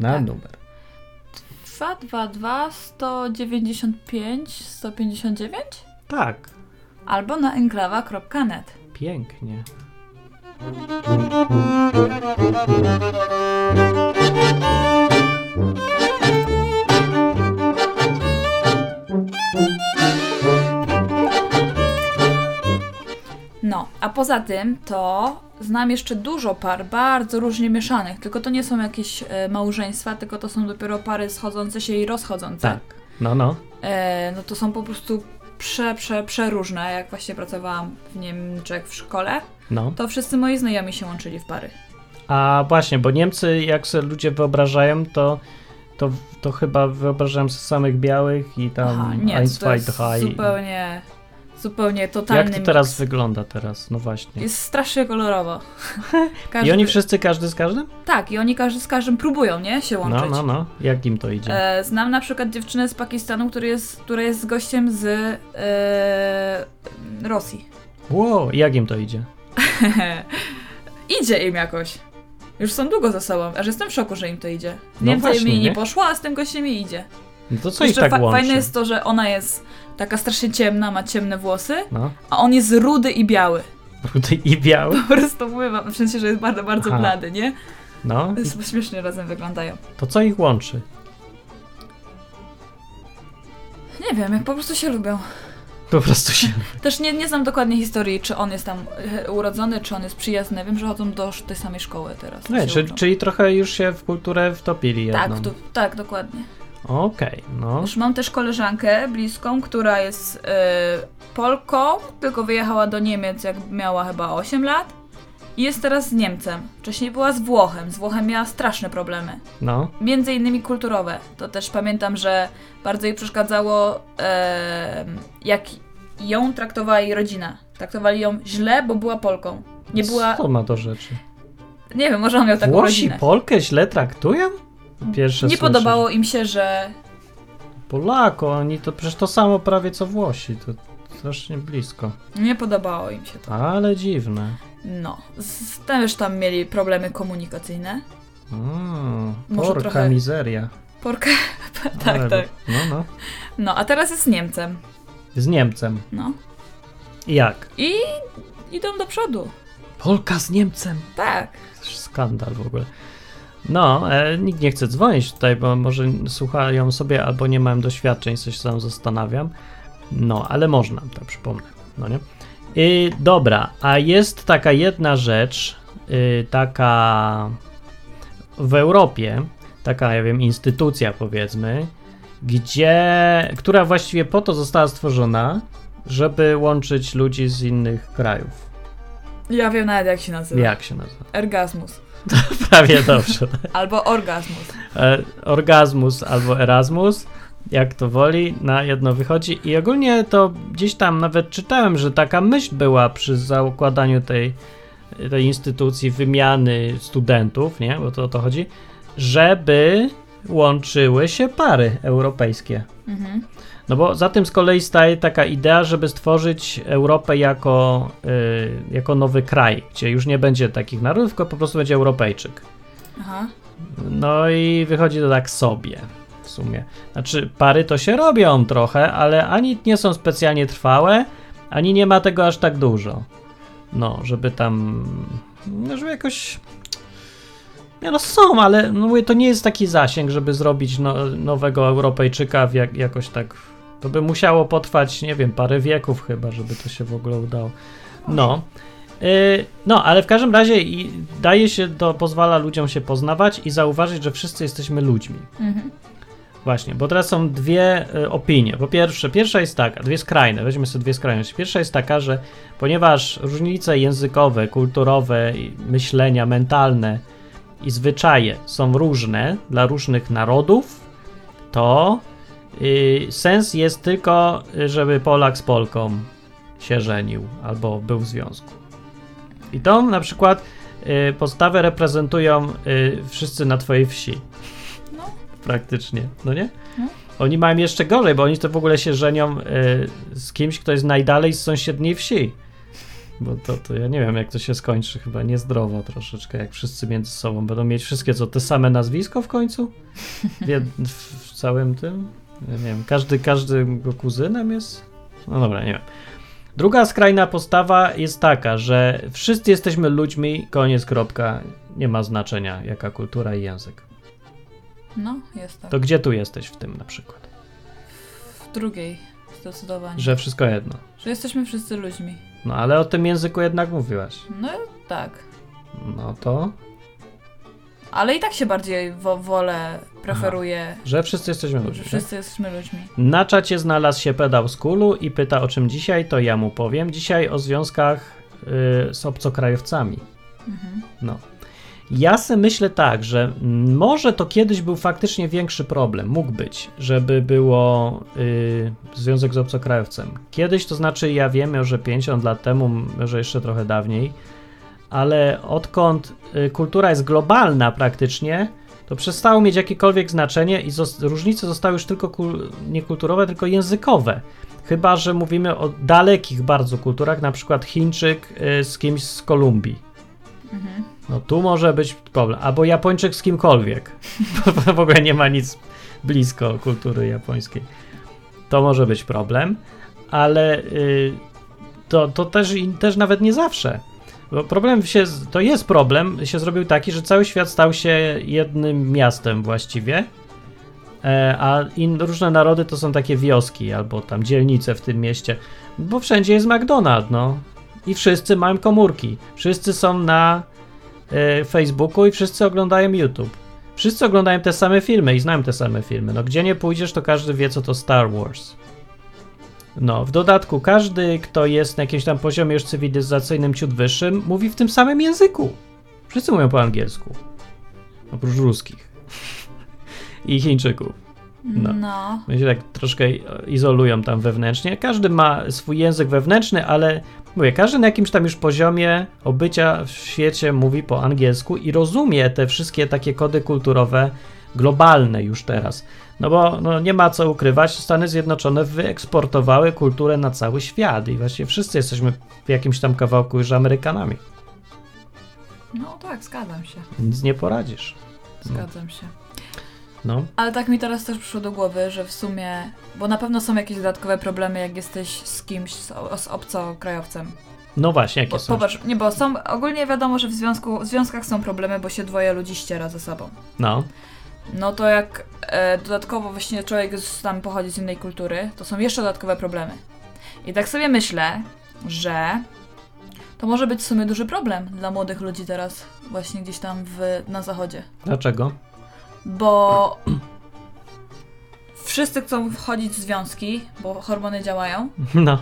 na Tak. numer. 222 195 159 Tak, albo na enklawa.net. pięknie. No, a poza tym to znam jeszcze dużo par bardzo różnie mieszanych, tylko to nie są jakieś e, małżeństwa, tylko to są dopiero pary schodzące się i rozchodzące. Tak. No, no. E, no to są po prostu prze, prze, przeróżne. Jak właśnie pracowałam w Niemczech w szkole, No. to wszyscy moi znajomi się łączyli w pary. A właśnie, bo Niemcy, jak sobie ludzie wyobrażają, to, to, to chyba wyobrażają sobie samych białych i tam Aha, nie, to jest zupełnie, zupełnie totalny Jak to teraz wygląda teraz? No właśnie. Jest strasznie kolorowo. I Każdy- oni wszyscy, każdy z każdym? Tak, i oni każdy z każdym próbują, nie? Się No, łączyć. no, no. Jak im to idzie? E, znam na przykład dziewczynę z Pakistanu, który jest, która jest gościem z e, Rosji. Wow, jak im to idzie? idzie im jakoś. Już są długo ze sobą, aż jestem w szoku, że im to idzie. Z No Niemcem właśnie, mi nie nie? poszło, a z tym gościem mi idzie. No to co Jeszcze tak fa- łączy? fajne jest to, że ona jest taka strasznie ciemna, ma ciemne włosy, No, a on jest rudy i biały. rudy i biały. Po prostu mówię wam, w sensie, że jest bardzo, bardzo Aha. blady, nie? No, To jest śmiesznie razem wyglądają. to co ich łączy? Nie wiem, jak po prostu się lubią. Po prostu się... Też nie, nie znam dokładnie historii, czy on jest tam e, urodzony, czy on jest przyjazny. Wiem, że chodzą do tej samej szkoły teraz. Nie, się czyli, czyli trochę już się w kulturę wtopili jedną. tak, tu, tak, dokładnie. Okej, no. Już mam też koleżankę bliską, która jest e, Polką, tylko wyjechała do Niemiec, jak miała chyba 8 lat. I jest teraz z Niemcem. Wcześniej była z Włochem. Z Włochem miała straszne problemy. No, Między innymi kulturowe. To też pamiętam, że bardzo jej przeszkadzało, e, jak ją traktowała jej rodzina. Traktowali ją źle, bo była Polką. Nie była. co ma do rzeczy? Nie wiem, może on miał taką Włosi rodzinę. Polkę źle traktują? Pierwsze Nie słyszę. podobało im się, że. Polako, oni to przecież to samo prawie co Włosi, to strasznie blisko. Nie podobało im się to. Ale dziwne. No. Z, też tam mieli problemy komunikacyjne. Mm, Może porka trochę- mizeria. Porkę. tak, Ale- tak. No, no. No, a teraz jest z Niemcem. Z Niemcem. No. Jak? I idą do przodu. Polka z Niemcem. Tak. Skandal w ogóle. No, e, nikt nie chce dzwonić tutaj, bo może słuchają sobie albo nie mają doświadczeń, coś się tam zastanawiam. No, ale można, tak przypomnę. No nie? I, dobra, a jest taka jedna rzecz, y, taka w Europie, taka, ja wiem, instytucja powiedzmy, gdzie, która właściwie po to została stworzona, żeby łączyć ludzi z innych krajów. Ja wiem nawet jak się nazywa. Jak się nazywa? Ergazmus. Prawie dobrze. Albo orgazmus. E, Orgazmus albo Erasmus, jak to woli, na jedno wychodzi. I ogólnie to gdzieś tam nawet czytałem, że taka myśl była przy zakładaniu tej, tej instytucji wymiany studentów, nie? Bo to o to chodzi, żeby łączyły się pary europejskie. Mhm. No bo za tym z kolei staje taka idea, żeby stworzyć Europę jako, y, jako nowy kraj, gdzie już nie będzie takich narodów, tylko po prostu będzie Europejczyk. Aha. No i wychodzi to tak sobie w sumie. Znaczy, pary to się robią trochę, ale ani nie są specjalnie trwałe, ani nie ma tego aż tak dużo. No, żeby tam. No, żeby jakoś. Nie no, są, ale no, mówię, to nie jest taki zasięg, żeby zrobić no, nowego Europejczyka w jak, jakoś tak. To by musiało potrwać, nie wiem, parę wieków chyba, żeby to się w ogóle udało. No. Yy, No, ale w każdym razie i daje się to, pozwala ludziom się poznawać i zauważyć, że wszyscy jesteśmy ludźmi. Mhm. Właśnie, bo teraz są dwie y, opinie. Po pierwsze, pierwsza jest taka, dwie skrajne, weźmy sobie dwie skrajności. Pierwsza jest taka, że ponieważ różnice językowe, kulturowe, myślenia, mentalne i zwyczaje są różne dla różnych narodów, to y, sens jest tylko, żeby Polak z Polką się żenił albo był w związku. I tą na przykład y, postawę reprezentują y, wszyscy na twojej wsi. No. Praktycznie, no nie? No. Oni mają jeszcze gorzej, bo oni to w ogóle się żenią y, z kimś, kto jest najdalej z sąsiedniej wsi. Bo to, to ja nie wiem, jak to się skończy. Chyba niezdrowo troszeczkę, jak wszyscy między sobą będą mieć wszystkie co, te same nazwisko w końcu? W, w całym tym? Ja nie wiem, każdy, każdy go kuzynem jest? No dobra, nie wiem. Druga skrajna postawa jest taka, że wszyscy jesteśmy ludźmi, koniec, kropka. Nie ma znaczenia, jaka kultura i język. No, jest tak. To gdzie tu jesteś w tym na przykład? W drugiej zdecydowanie. Że, Że wszystko jedno. jesteśmy wszyscy ludźmi. No ale o tym języku jednak mówiłaś. No tak. No to, Ale i tak się bardziej wo wolę, preferuję, że wszyscy jesteśmy że ludźmi. tak? wszyscy jesteśmy ludźmi. Na czacie znalazł się pedał z kulu i pyta o czym dzisiaj, to ja mu powiem. Dzisiaj o związkach y, z obcokrajowcami. Mhm. No. Ja sobie myślę tak, że może to kiedyś był faktycznie większy problem, mógł być, żeby było y, związek z obcokrajowcem. Kiedyś, to znaczy ja wiem, może 50 lat temu, może jeszcze trochę dawniej, ale odkąd y, kultura jest globalna praktycznie, to przestało mieć jakiekolwiek znaczenie i różnice zostały już tylko kul- nie kulturowe, tylko językowe. Chyba, że mówimy o dalekich bardzo kulturach, na przykład Chińczyk y, z kimś z Kolumbii. Mhm. No tu może być problem. Albo Japończyk z kimkolwiek. Bo w ogóle nie ma nic blisko kultury japońskiej. To może być problem, ale y, to, to też, też nawet nie zawsze. Bo problem się, to jest problem, się zrobił taki, że cały świat stał się jednym miastem właściwie, e, a in, różne narody to są takie wioski albo tam dzielnice w tym mieście, bo wszędzie jest McDonald's, no. I wszyscy mają komórki. Wszyscy są na Facebooku i wszyscy oglądają YouTube. Wszyscy oglądają te same filmy i znają te same filmy. No gdzie nie pójdziesz, to każdy wie, co to Star Wars. No, w dodatku każdy, kto jest na jakimś tam poziomie już cywilizacyjnym ciut wyższym, mówi w tym samym języku. Wszyscy mówią po angielsku. Oprócz ruskich. I Chińczyków. No. No. Oni się tak troszkę izolują tam wewnętrznie. Każdy ma swój język wewnętrzny, ale mówię, każdy na jakimś tam już poziomie obycia w świecie mówi po angielsku i rozumie te wszystkie takie kody kulturowe globalne już teraz. No bo no, nie ma co ukrywać, Stany Zjednoczone wyeksportowały kulturę na cały świat i właśnie wszyscy jesteśmy w jakimś tam kawałku już Amerykanami. No tak, zgadzam się. Nic nie poradzisz. Zgadzam się. No, Ale tak mi teraz też przyszło do głowy, że w sumie, bo na pewno są jakieś dodatkowe problemy, jak jesteś z kimś, z, z obcokrajowcem. no właśnie, jakie Bo, są? popatrz, nie, bo są, ogólnie wiadomo, że w, związku, w związkach są problemy, bo się dwoje ludzi ściera ze sobą. No, No to jak e, dodatkowo właśnie człowiek z, tam pochodzi z innej kultury, to są jeszcze dodatkowe problemy. I tak sobie myślę, że to może być w sumie duży problem dla młodych ludzi teraz, właśnie gdzieś tam w, na zachodzie. dlaczego? Bo wszyscy chcą wchodzić w związki, bo hormony działają, No,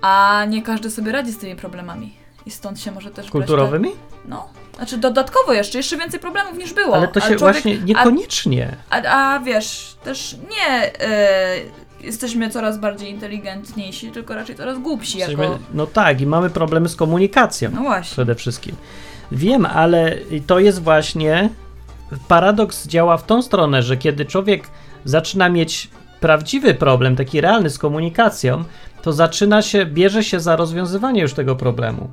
a nie każdy sobie radzi z tymi problemami. I stąd się może też brać kulturowymi? Te, no, znaczy dodatkowo jeszcze, jeszcze więcej problemów niż było. Ale to się człowiek- właśnie niekoniecznie. A, a wiesz, też nie e, jesteśmy coraz bardziej inteligentniejsi, tylko raczej coraz głupsi Jesteśmy, jako... no tak, i mamy problemy z komunikacją No właśnie. przede wszystkim. Wiem, ale to jest właśnie. Paradoks działa w tą stronę, że kiedy człowiek zaczyna mieć prawdziwy problem, taki realny z komunikacją, to zaczyna się, bierze się za rozwiązywanie już tego problemu.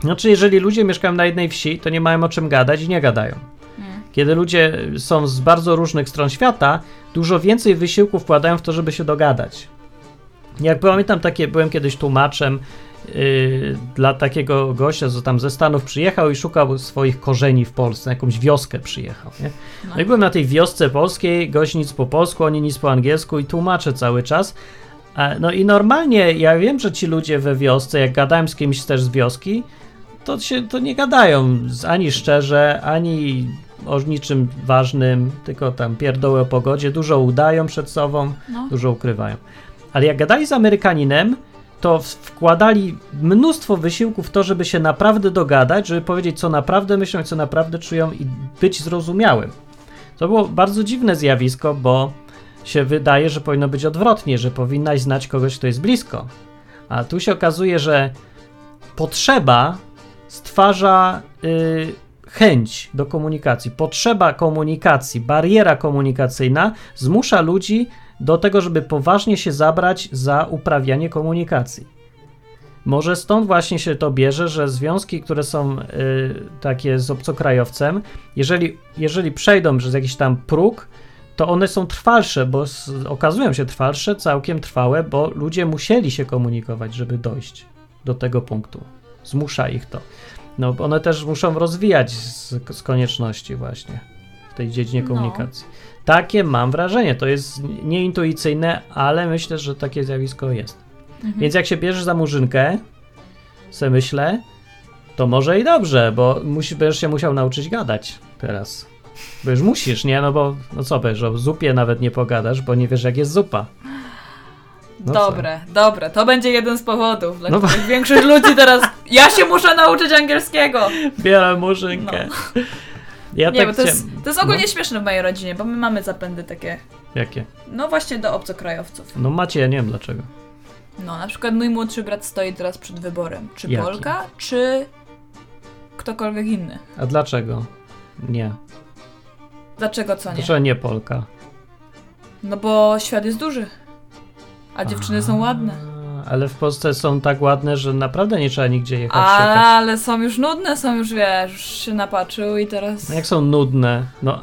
Znaczy, jeżeli ludzie mieszkają na jednej wsi, to nie mają o czym gadać i nie gadają. Mm. Kiedy ludzie są z bardzo różnych stron świata, dużo więcej wysiłku wkładają w to, żeby się dogadać. Jak pamiętam, takie, byłem kiedyś tłumaczem dla takiego gościa, co tam ze Stanów przyjechał i szukał swoich korzeni w Polsce, na jakąś wioskę przyjechał. Nie? No i byłem na tej wiosce polskiej, gość nic po polsku, oni nic po angielsku i tłumaczę cały czas. No i normalnie, ja wiem, że ci ludzie we wiosce, jak gadałem z kimś też z wioski, to się to nie gadają ani szczerze, ani o niczym ważnym, tylko tam pierdoły o pogodzie, dużo udają przed sobą, No. dużo ukrywają. Ale jak gadali z Amerykaninem, to wkładali mnóstwo wysiłku w to, żeby się naprawdę dogadać, żeby powiedzieć, co naprawdę myślą co naprawdę czują i być zrozumiałym. To było bardzo dziwne zjawisko, bo się wydaje, że powinno być odwrotnie, że powinnaś znać kogoś, kto jest blisko. A tu się okazuje, że potrzeba stwarza y, chęć do komunikacji. Potrzeba komunikacji, bariera komunikacyjna zmusza ludzi do tego, żeby poważnie się zabrać za uprawianie komunikacji. Może stąd właśnie się to bierze, że związki, które są y, takie z obcokrajowcem, jeżeli, jeżeli przejdą przez jakiś tam próg, to one są trwalsze, bo s- okazują się trwalsze, całkiem trwałe, bo ludzie musieli się komunikować, żeby dojść do tego punktu. Zmusza ich to. No, one też muszą rozwijać z, z konieczności właśnie w tej dziedzinie No. Takie mam wrażenie. To jest nieintuicyjne, ale myślę, że takie zjawisko jest. Mhm. Więc jak się bierzesz za murzynkę, se myślę, to może i dobrze, bo musi, będziesz się musiał nauczyć gadać teraz. Bo już musisz, nie? No bo, no co powiesz, o zupie nawet nie pogadasz, bo nie wiesz jak jest zupa. No co? dobre, dobre. To będzie jeden z powodów, dla No których większość ludzi teraz... Ja się muszę nauczyć angielskiego! Biorę murzynkę. Ja Nie, tak bo to jest, to jest ogólnie śmieszne w mojej rodzinie, bo my mamy zapędy takie, No, jakie? no właśnie do obcokrajowców. No macie, ja nie wiem dlaczego. No, na przykład mój młodszy brat stoi teraz przed wyborem. Czy Jaki? Polka, czy ktokolwiek inny. A dlaczego? Nie. Dlaczego co nie? Dlaczego nie Polka? No bo świat jest duży. A dziewczyny są ładne. A, Ale w Polsce są tak ładne, że naprawdę nie trzeba nigdzie jechać szukać. ale są już nudne, są już, wiesz, już się napatrzył i teraz... No Jak są nudne. No,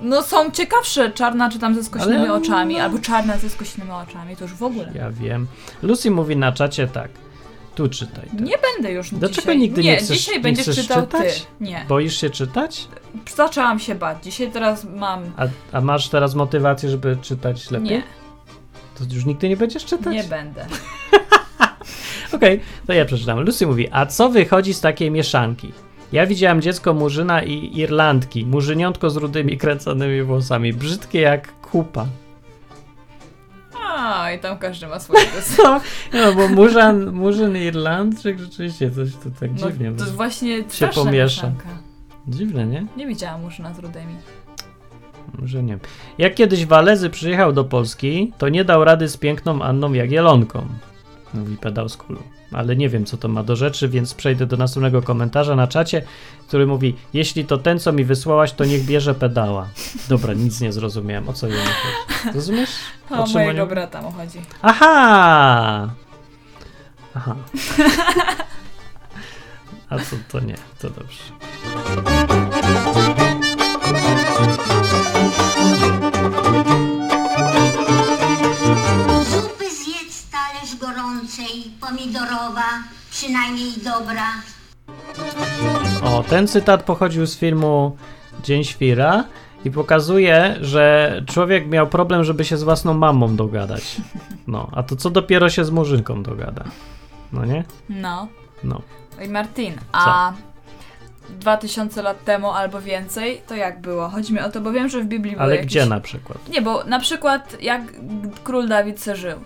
No są ciekawsze, czarna czy tam ze skośnymi Ale- oczami, albo czarna ze skośnymi oczami, to już w ogóle. ja wiem. Lucy mówi na czacie tak. Tu czytaj. Teraz. Nie będę już Dlaczego dzisiaj. nigdy nie chcesz- dzisiaj nie będziesz chcesz czytał czytać? ty. Nie. Boisz się czytać? Zaczęłam się bać. Dzisiaj teraz mam... A, a masz teraz motywację, żeby czytać lepiej? Nie, To już nigdy nie będziesz czytać? nie będę. Okej, to ja przeczytam. Lucy mówi, a co wychodzi z takiej mieszanki? Ja widziałam dziecko Murzyna i Irlandki. Murzyniątko z rudymi kręconymi włosami. Brzydkie jak kupa. A, i tam każdy ma swój gust. No, no bo Murzyn, Murzyn Irlandczyk rzeczywiście coś tu tak No, dziwnie. to jest właśnie straszna pomiesza. mieszanka. Dziwne, nie? Nie widziałam murzyna z rudymi. Może nie. Jak kiedyś Walezy przyjechał do Polski, to nie dał rady z piękną Anną Jagielonką. Mówi pedał z kulu. Ale nie wiem, co to ma do rzeczy, więc przejdę do następnego komentarza na czacie, który mówi: Jeśli to ten, co mi wysłałaś, to niech bierze pedała. Dobra, nic nie zrozumiałem. O co jemu chodzi? Rozumiesz? O, czym mojego oni- brata mu chodzi. Aha! Aha. A to, to nie, to dobrze. Zupy zjedz talerz gorącej, pomidorowa, przynajmniej dobra. O, ten cytat pochodził z filmu Dzień Świra i pokazuje, że człowiek miał problem, żeby się z własną mamą dogadać. No, a to co dopiero się z murzynką dogada. No nie? No. No. Oj, Martin, a 2000 lat temu albo więcej, to jak było? Chodzi mi o to, bo wiem, że w Biblii były Ale jakieś... gdzie na przykład? Nie, bo na przykład jak król Dawid se żył.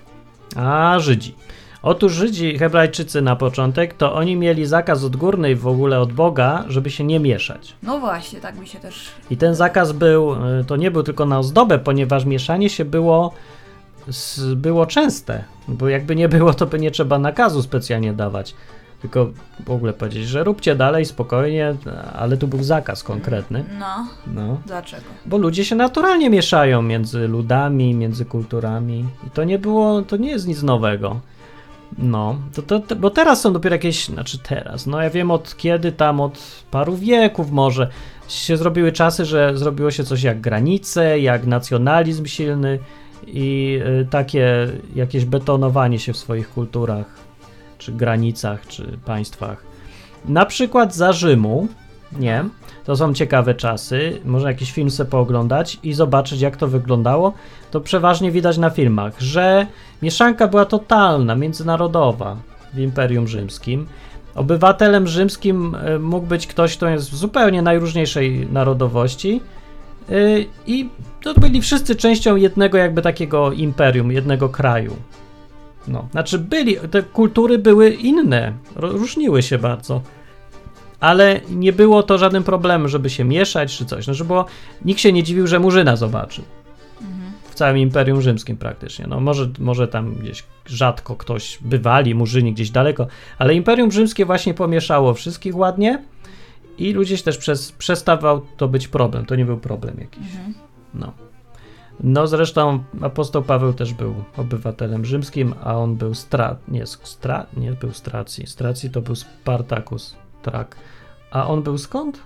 A, Żydzi. Otóż Żydzi, Hebrajczycy na początek, to oni mieli zakaz odgórny w ogóle od Boga, żeby się nie mieszać. No właśnie, tak mi się też... I ten zakaz był, y, to nie był tylko na ozdobę, ponieważ mieszanie się było, było częste. Bo jakby nie było, to by nie trzeba nakazu specjalnie dawać. Tylko w ogóle powiedzieć, że róbcie dalej spokojnie, ale tu był zakaz konkretny. No, No. dlaczego? Bo ludzie się naturalnie mieszają między ludami, między kulturami. I to nie było, to nie jest nic nowego. No, to, to, to, bo teraz są dopiero jakieś, znaczy teraz, no ja wiem od kiedy tam, od paru wieków może się zrobiły czasy, że zrobiło się coś jak granice, jak nacjonalizm silny i y, takie jakieś betonowanie się w swoich kulturach, czy granicach, czy państwach. Na przykład za Rzymu, nie, to są ciekawe czasy. Można jakiś film sobie pooglądać i zobaczyć, jak to wyglądało. To przeważnie widać na filmach, że mieszanka była totalna, międzynarodowa w Imperium Rzymskim. Obywatelem rzymskim e, mógł być ktoś, kto jest zupełnie najróżniejszej narodowości. y, I to byli wszyscy częścią jednego, jakby takiego imperium, jednego kraju. No, znaczy byli, te kultury były inne, różniły się bardzo ale nie było to żadnym problemem, żeby się mieszać czy coś. Znaczy, bo nikt się nie dziwił, że Murzyna zobaczył. W całym Imperium Rzymskim praktycznie. No może, może tam gdzieś rzadko ktoś bywali, Murzyni gdzieś daleko, ale Imperium Rzymskie właśnie pomieszało wszystkich ładnie i ludzie się też przez, przestawał to być problem. To nie był problem jakiś. No. No zresztą apostoł Paweł też był obywatelem rzymskim, a on był stra... nie, stra... nie był stracji. Stracji to był Spartacus Trak. A on był skąd?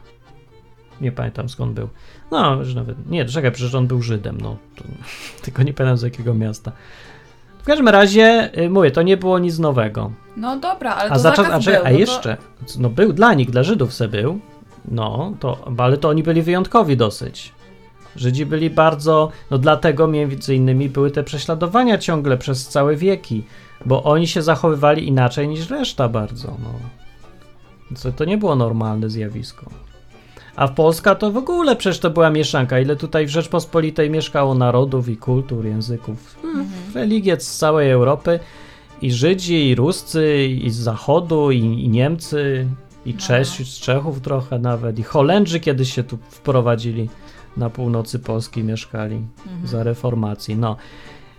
Nie pamiętam skąd był. No, że nawet. Nie, czekaj, przecież on był Żydem, no. To, tylko nie pamiętam z jakiego miasta. W każdym razie, y, mówię, to nie było nic nowego. No dobra, ale to A, zaczas, zakaz a, czekaj, był, a no to- jeszcze, no był dla nich, dla Żydów se był, no, to, ale to oni byli wyjątkowi dosyć. Żydzi byli bardzo, no dlatego między innymi były te prześladowania ciągle przez całe wieki, bo oni się zachowywali inaczej niż reszta bardzo. No. Co to nie było normalne zjawisko. A w Polska to w ogóle przecież to była mieszanka. Ile tutaj w Rzeczpospolitej mieszkało narodów i kultur, języków, religie z całej Europy. I Żydzi, i Ruscy, i z Zachodu, i, i Niemcy, i Czesi, z Czechów trochę nawet, i Holendrzy kiedyś się tu wprowadzili na północy Polski, mieszkali za reformacji. No,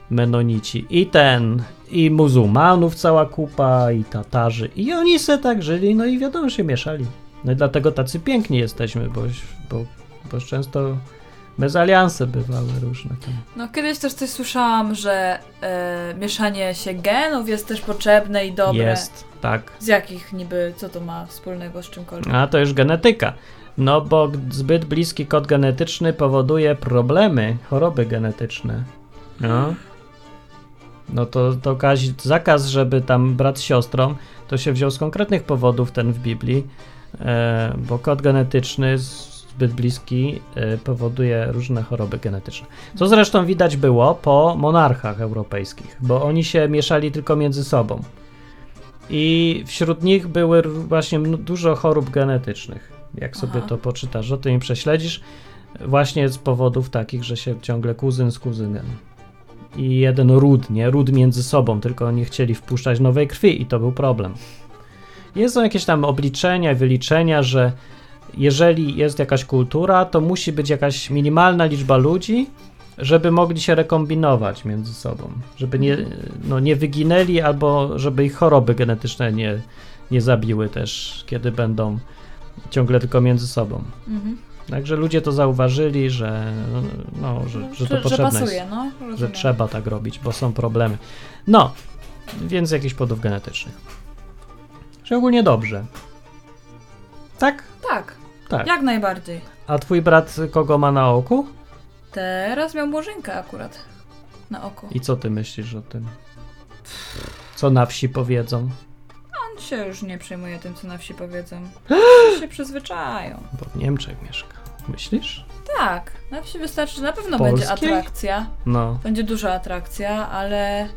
Menonici. I ten, i muzułmanów cała kupa, i Tatarzy. I oni se tak żyli, no i wiadomo, się mieszali. No i dlatego tacy piękni jesteśmy, bo, bo, bo często mezalianse bywały różne. Tam. No kiedyś też coś słyszałam, że e, mieszanie się genów jest też potrzebne i dobre. Jest, tak. Z jakich niby, co to ma wspólnego z czymkolwiek? A to już genetyka. No bo zbyt bliski kod genetyczny powoduje problemy, choroby genetyczne. No. No to, to zakaz, żeby tam brat z siostrą, to się wziął z konkretnych powodów ten w Biblii, e, bo kod genetyczny zbyt bliski e, powoduje różne choroby genetyczne. Co zresztą widać było po monarchach europejskich, bo oni się mieszali tylko między sobą. I wśród nich były właśnie dużo chorób genetycznych. Jak sobie Aha. to poczytasz, o tym prześledzisz, właśnie z powodów takich, że się ciągle kuzyn z kuzynem. I jeden ród, nie? Ród między sobą, tylko nie chcieli wpuszczać nowej krwi i to był problem. Jest są jakieś tam obliczenia wyliczenia, że jeżeli jest jakaś kultura, to musi być jakaś minimalna liczba ludzi, żeby mogli się rekombinować między sobą, żeby nie, no, nie wyginęli albo żeby ich choroby genetyczne nie, nie zabiły też, kiedy będą ciągle tylko między sobą. Mhm. Także ludzie to zauważyli, że, no, że, że to że, że potrzebne pasuje, jest, no. że trzeba tak robić, bo są problemy. No, więc jakichś powodów genetycznych. Że ogólnie dobrze. Tak? Tak, Tak. jak najbardziej. A twój brat kogo ma na oku? Teraz miał murzynkę akurat na oko. I co ty myślisz o tym? Co na wsi powiedzą? Się już nie przejmuje tym, co na wsi powiedzą. się przyzwyczają. Bo w Niemczech mieszka. Myślisz? Tak, na wsi wystarczy, na pewno Polskiej? będzie atrakcja. No. Będzie duża atrakcja, ale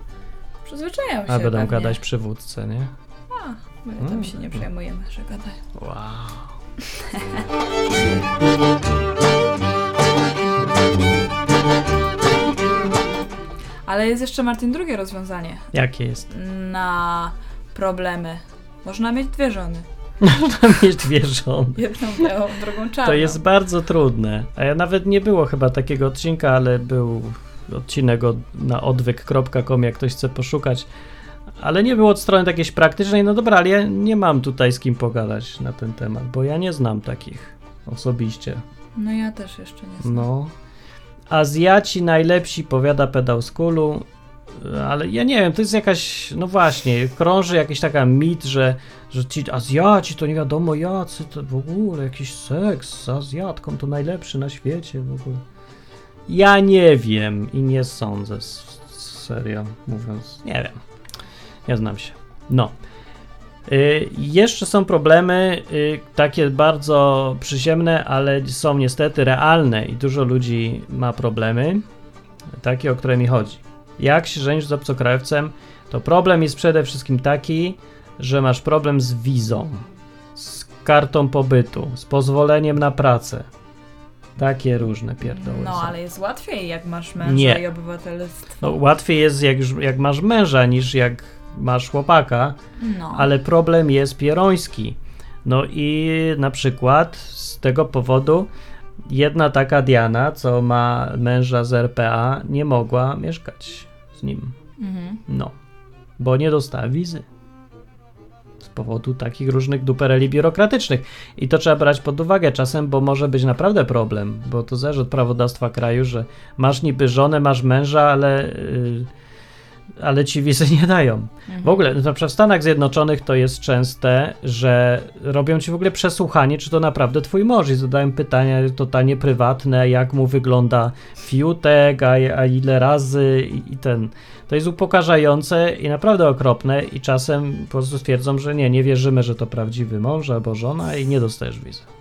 przyzwyczają się A będą pewnie. gadać przywódcy, nie? A, my tam Mm. się nie przejmujemy, że gadają. Wow. Ale jest jeszcze, Martin, drugie rozwiązanie Jakie jest? na problemy. Można mieć dwie żony. Mieć dwie żony. Jedną białą, drugą czarną. To jest bardzo trudne. A ja nawet nie było chyba takiego odcinka, ale był odcinek od, na odwyk.com, jak ktoś chce poszukać. Ale nie było od strony jakiejś praktycznej. No dobra, ale ja nie mam tutaj z kim pogadać na ten temat, bo ja nie znam takich osobiście. No ja też jeszcze nie znam. No. Azjaci najlepsi, powiada pedał z kulu. Ale ja nie wiem, to jest jakaś, no właśnie, krąży jakiś taka mit, że, że ci Azjaci to nie wiadomo jacy, to w ogóle jakiś seks z Azjatką to najlepszy na świecie w ogóle. Ja nie wiem i nie sądzę, serio mówiąc, nie wiem, nie znam się. No. Y, jeszcze są problemy y, takie bardzo przyziemne, ale są niestety realne i dużo ludzi ma problemy, takie o które mi chodzi. Jak się żenisz z obcokrajowcem, to problem jest przede wszystkim taki, że masz problem z wizą, z kartą pobytu, z pozwoleniem na pracę. Takie różne pierdoły. No, są. ale jest łatwiej, jak masz męża Nie. i obywatelstwo. No, łatwiej jest jak, już- jak masz męża niż jak masz chłopaka, No. ale problem jest pieroński. No i na przykład z tego powodu jedna taka Diana, co ma męża z RPA, nie mogła mieszkać z nim. Mhm. No, bo nie dostała wizy. Z powodu takich różnych dupereli biurokratycznych. I to trzeba brać pod uwagę czasem, bo może być naprawdę problem, bo to zależy od prawodawstwa kraju, że masz niby żonę, masz męża, ale, yy, ale ci wizy nie dają. W ogóle, na przykład w Stanach Zjednoczonych to jest częste, że robią ci w ogóle przesłuchanie, czy to naprawdę twój mąż i zadają pytania totalnie prywatne, jak mu wygląda fiutek, a, a ile razy i, i ten. To jest upokarzające i naprawdę okropne i czasem po prostu stwierdzą, że nie, nie wierzymy, że to prawdziwy mąż albo żona i nie dostajesz wizy.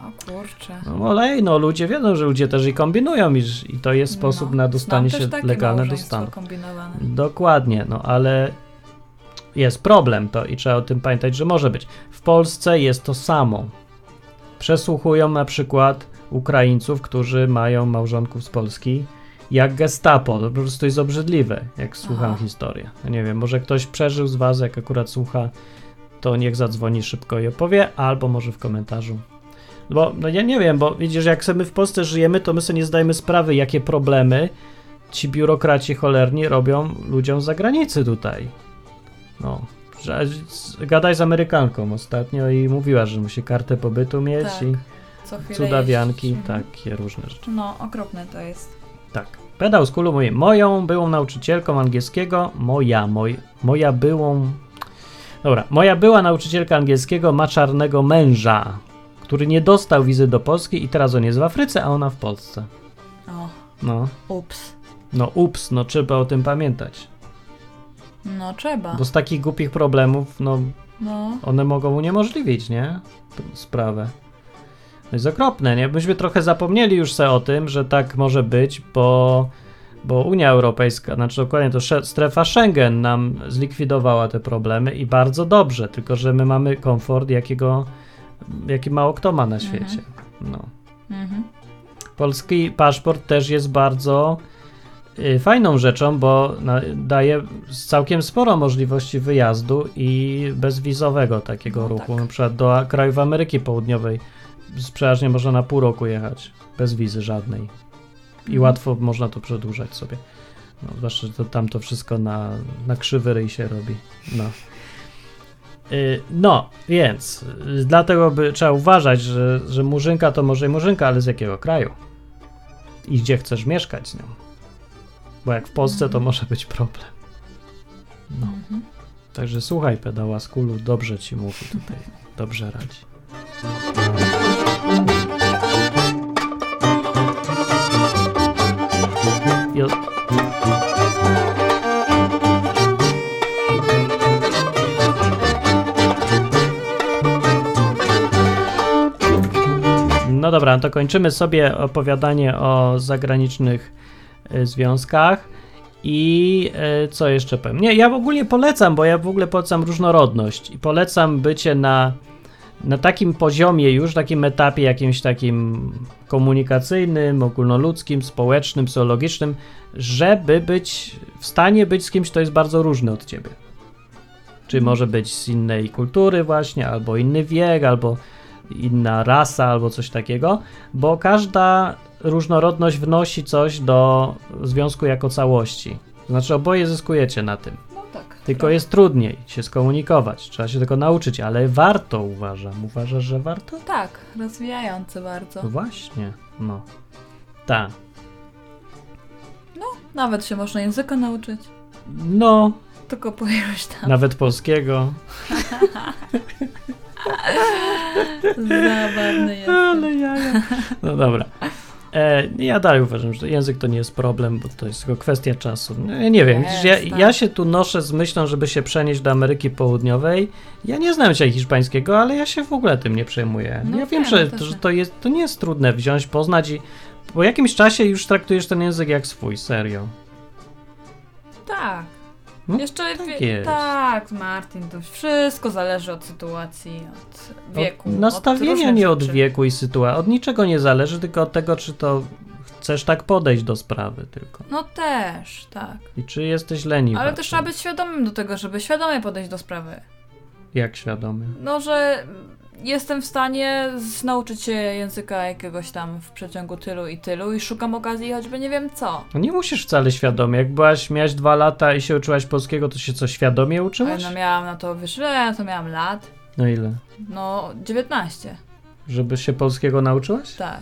O kurczę. No olej, no ludzie wiedzą, że ludzie też i kombinują i, i to jest sposób No, na dostanie się legalne do stanu. Dokładnie, no ale jest problem to i trzeba o tym pamiętać, że może być. W Polsce jest to samo. Przesłuchują na przykład Ukraińców, którzy mają małżonków z Polski, jak gestapo. To po prostu jest obrzydliwe, jak słucham Aha. historię. Ja nie wiem, może ktoś przeżył z was, jak akurat słucha, to niech zadzwoni szybko i opowie, albo może w komentarzu. Bo no ja nie wiem, bo widzisz, jak sobie my w Polsce żyjemy, to my sobie nie zdajemy sprawy, jakie problemy ci biurokraci cholerni robią ludziom z zagranicy tutaj. No. Że- Gadaj z Amerykanką ostatnio i mówiła, że musi kartę pobytu mieć Tak, i cudawianki, jeździć. Takie różne rzeczy. No, okropne to jest. Tak. Pedał z kulu mówi, moją byłą nauczycielką angielskiego, moja, moj, moja byłą... Dobra, moja była nauczycielka angielskiego ma czarnego męża, który nie dostał wizy do Polski i teraz on jest w Afryce, a ona w Polsce. O, No, ups. no ups, no trzeba o tym pamiętać. No trzeba. Bo z takich głupich problemów, no No, one mogą uniemożliwić, nie? Tę sprawę. No jest okropne, nie? Myśmy trochę zapomnieli już se o tym, że tak może być, bo, bo Unia Europejska, znaczy dokładnie to strefa Schengen nam zlikwidowała te problemy i bardzo dobrze, tylko że my mamy komfort, jakiego, jaki mało kto ma na świecie. No. mhm. Polski paszport też jest bardzo y, fajną rzeczą, bo daje całkiem sporo możliwości wyjazdu i bezwizowego takiego No ruchu. tak. Na przykład do krajów Ameryki Południowej przeważnie można na pół roku jechać, bez wizy żadnej. I Mhm. łatwo można to przedłużać sobie. No, zwłaszcza, że to, tam to wszystko na, na krzywy ryj się robi. No. Y, No, więc y, dlatego by trzeba uważać, że, że murzynka to może i murzynka, ale z jakiego kraju? I gdzie chcesz mieszkać z nią? Bo jak w Polsce, to może być problem. No. Mhm. Także słuchaj, pedała z kulu, dobrze ci mówi tutaj, dobrze radzi. Jo- No dobra, no to kończymy sobie opowiadanie o zagranicznych y, związkach. I y, co jeszcze powiem? Nie, ja w ogóle polecam, bo ja w ogóle polecam różnorodność i polecam bycie na, na takim poziomie już, takim etapie jakimś takim komunikacyjnym, ogólnoludzkim, społecznym, psychologicznym, żeby być w stanie być z kimś, kto jest bardzo różny od ciebie. Czy może być z innej kultury właśnie, albo inny wiek, albo inna rasa, albo coś takiego, bo każda różnorodność wnosi coś do związku jako całości. Znaczy oboje zyskujecie na tym. No tak. Tylko jest trudniej się skomunikować, trzeba się tego nauczyć, ale warto uważam. Uważasz, że warto? Tak, rozwijające bardzo. No właśnie, no. Tak. Nawet się można języka nauczyć. No, Tylko po tam. nawet polskiego. Zabawny jest. Ale jaja. No dobra. E, ja dalej uważam, że język to nie jest problem, bo to jest tylko kwestia czasu. No, ja nie wiem, Jest, ja, tak. ja się tu noszę z myślą, żeby się przenieść do Ameryki Południowej. Ja nie znam dzisiaj hiszpańskiego, ale ja się w ogóle tym nie przejmuję. No ja wiem, że, to, że nie. to, jest, to nie jest trudne wziąć, poznać i po jakimś czasie już traktujesz ten język jak swój, serio. Tak. No, Jeszcze tak wie- jest. tak, Martin, to wszystko zależy od sytuacji, od wieku. Od nastawienia, różnych nie od wieku i sytuacji. Od niczego nie zależy, tylko od tego, czy to chcesz tak podejść do sprawy tylko. No też, tak. I czy jesteś leniwy. Ale też trzeba być świadomym do tego, żeby świadomie podejść do sprawy. Jak świadomy? No, że jestem w stanie nauczyć się języka jakiegoś tam w przeciągu tylu i tylu i szukam okazji choćby nie wiem co. No nie musisz wcale świadomie. Jak byłaś, miałaś dwa lata i się uczyłaś polskiego, to się co świadomie Ale uczyłaś? no miałam na to, wiesz, ja to miałam lat? No ile? No, 19, Żeby się polskiego nauczyłaś? tak.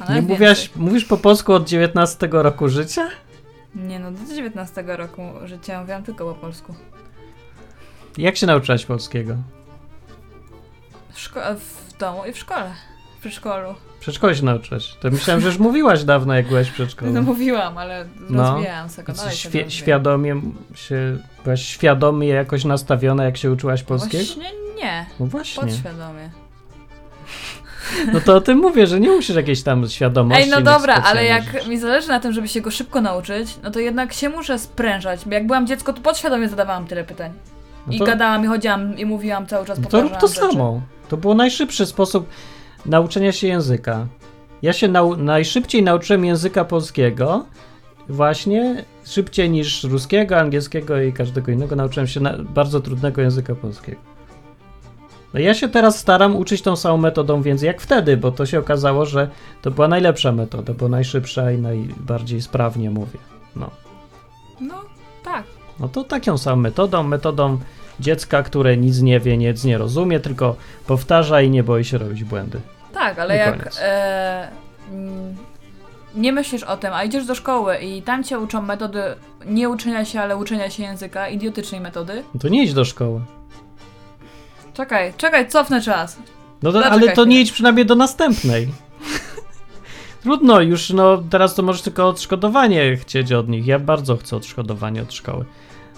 A Nie mówiłaś, mówisz po polsku od 19 roku życia? Nie no, do 19 roku życia mówiłam tylko po polsku. Jak się nauczyłaś polskiego? W, szko- w domu i w szkole. W przedszkolu. W przedszkolu się nauczyłaś. To myślałem, że już mówiłaś dawno, jak byłaś w przedszkolu. No mówiłam, ale No. rozwijałam dalej. się rozwijam. świadomie się, byłaś świadomie jakoś nastawiona, jak się uczyłaś polskiego? Właśnie nie. No właśnie. Podświadomie. No to o tym mówię, że nie musisz jakiejś tam świadomości. Ej, no dobra, ale jak że- mi zależy na tym, żeby się go szybko nauczyć, no to jednak się muszę sprężać. Jak byłam dziecko, to podświadomie zadawałam tyle pytań. No I to- gadałam, i chodziłam, i mówiłam cały czas, No to rób to rzeczy. samo. To był najszybszy sposób nauczenia się języka. Ja się nau najszybciej nauczyłem języka polskiego, właśnie szybciej niż ruskiego, angielskiego i każdego innego. Nauczyłem się na bardzo trudnego języka polskiego. No ja się teraz staram uczyć tą samą metodą, więc jak wtedy, bo to się okazało, że to była najlepsza metoda, bo najszybsza i najbardziej sprawnie mówię. No. No, tak. No to taką samą metodą, metodą dziecka, które nic nie wie, nic nie rozumie, tylko powtarza i nie boi się robić błędy. Tak, ale I jak e, mm, nie myślisz o tym, a idziesz do szkoły i tam cię uczą metody nie uczenia się, ale uczenia się języka, idiotycznej metody. No to nie idź do szkoły. Czekaj, czekaj, cofnę czas. No to, Zaczekaj ale to nie idź przynajmniej do następnej. Trudno, już no teraz to możesz tylko odszkodowanie chcieć od nich. Ja bardzo chcę odszkodowanie od szkoły.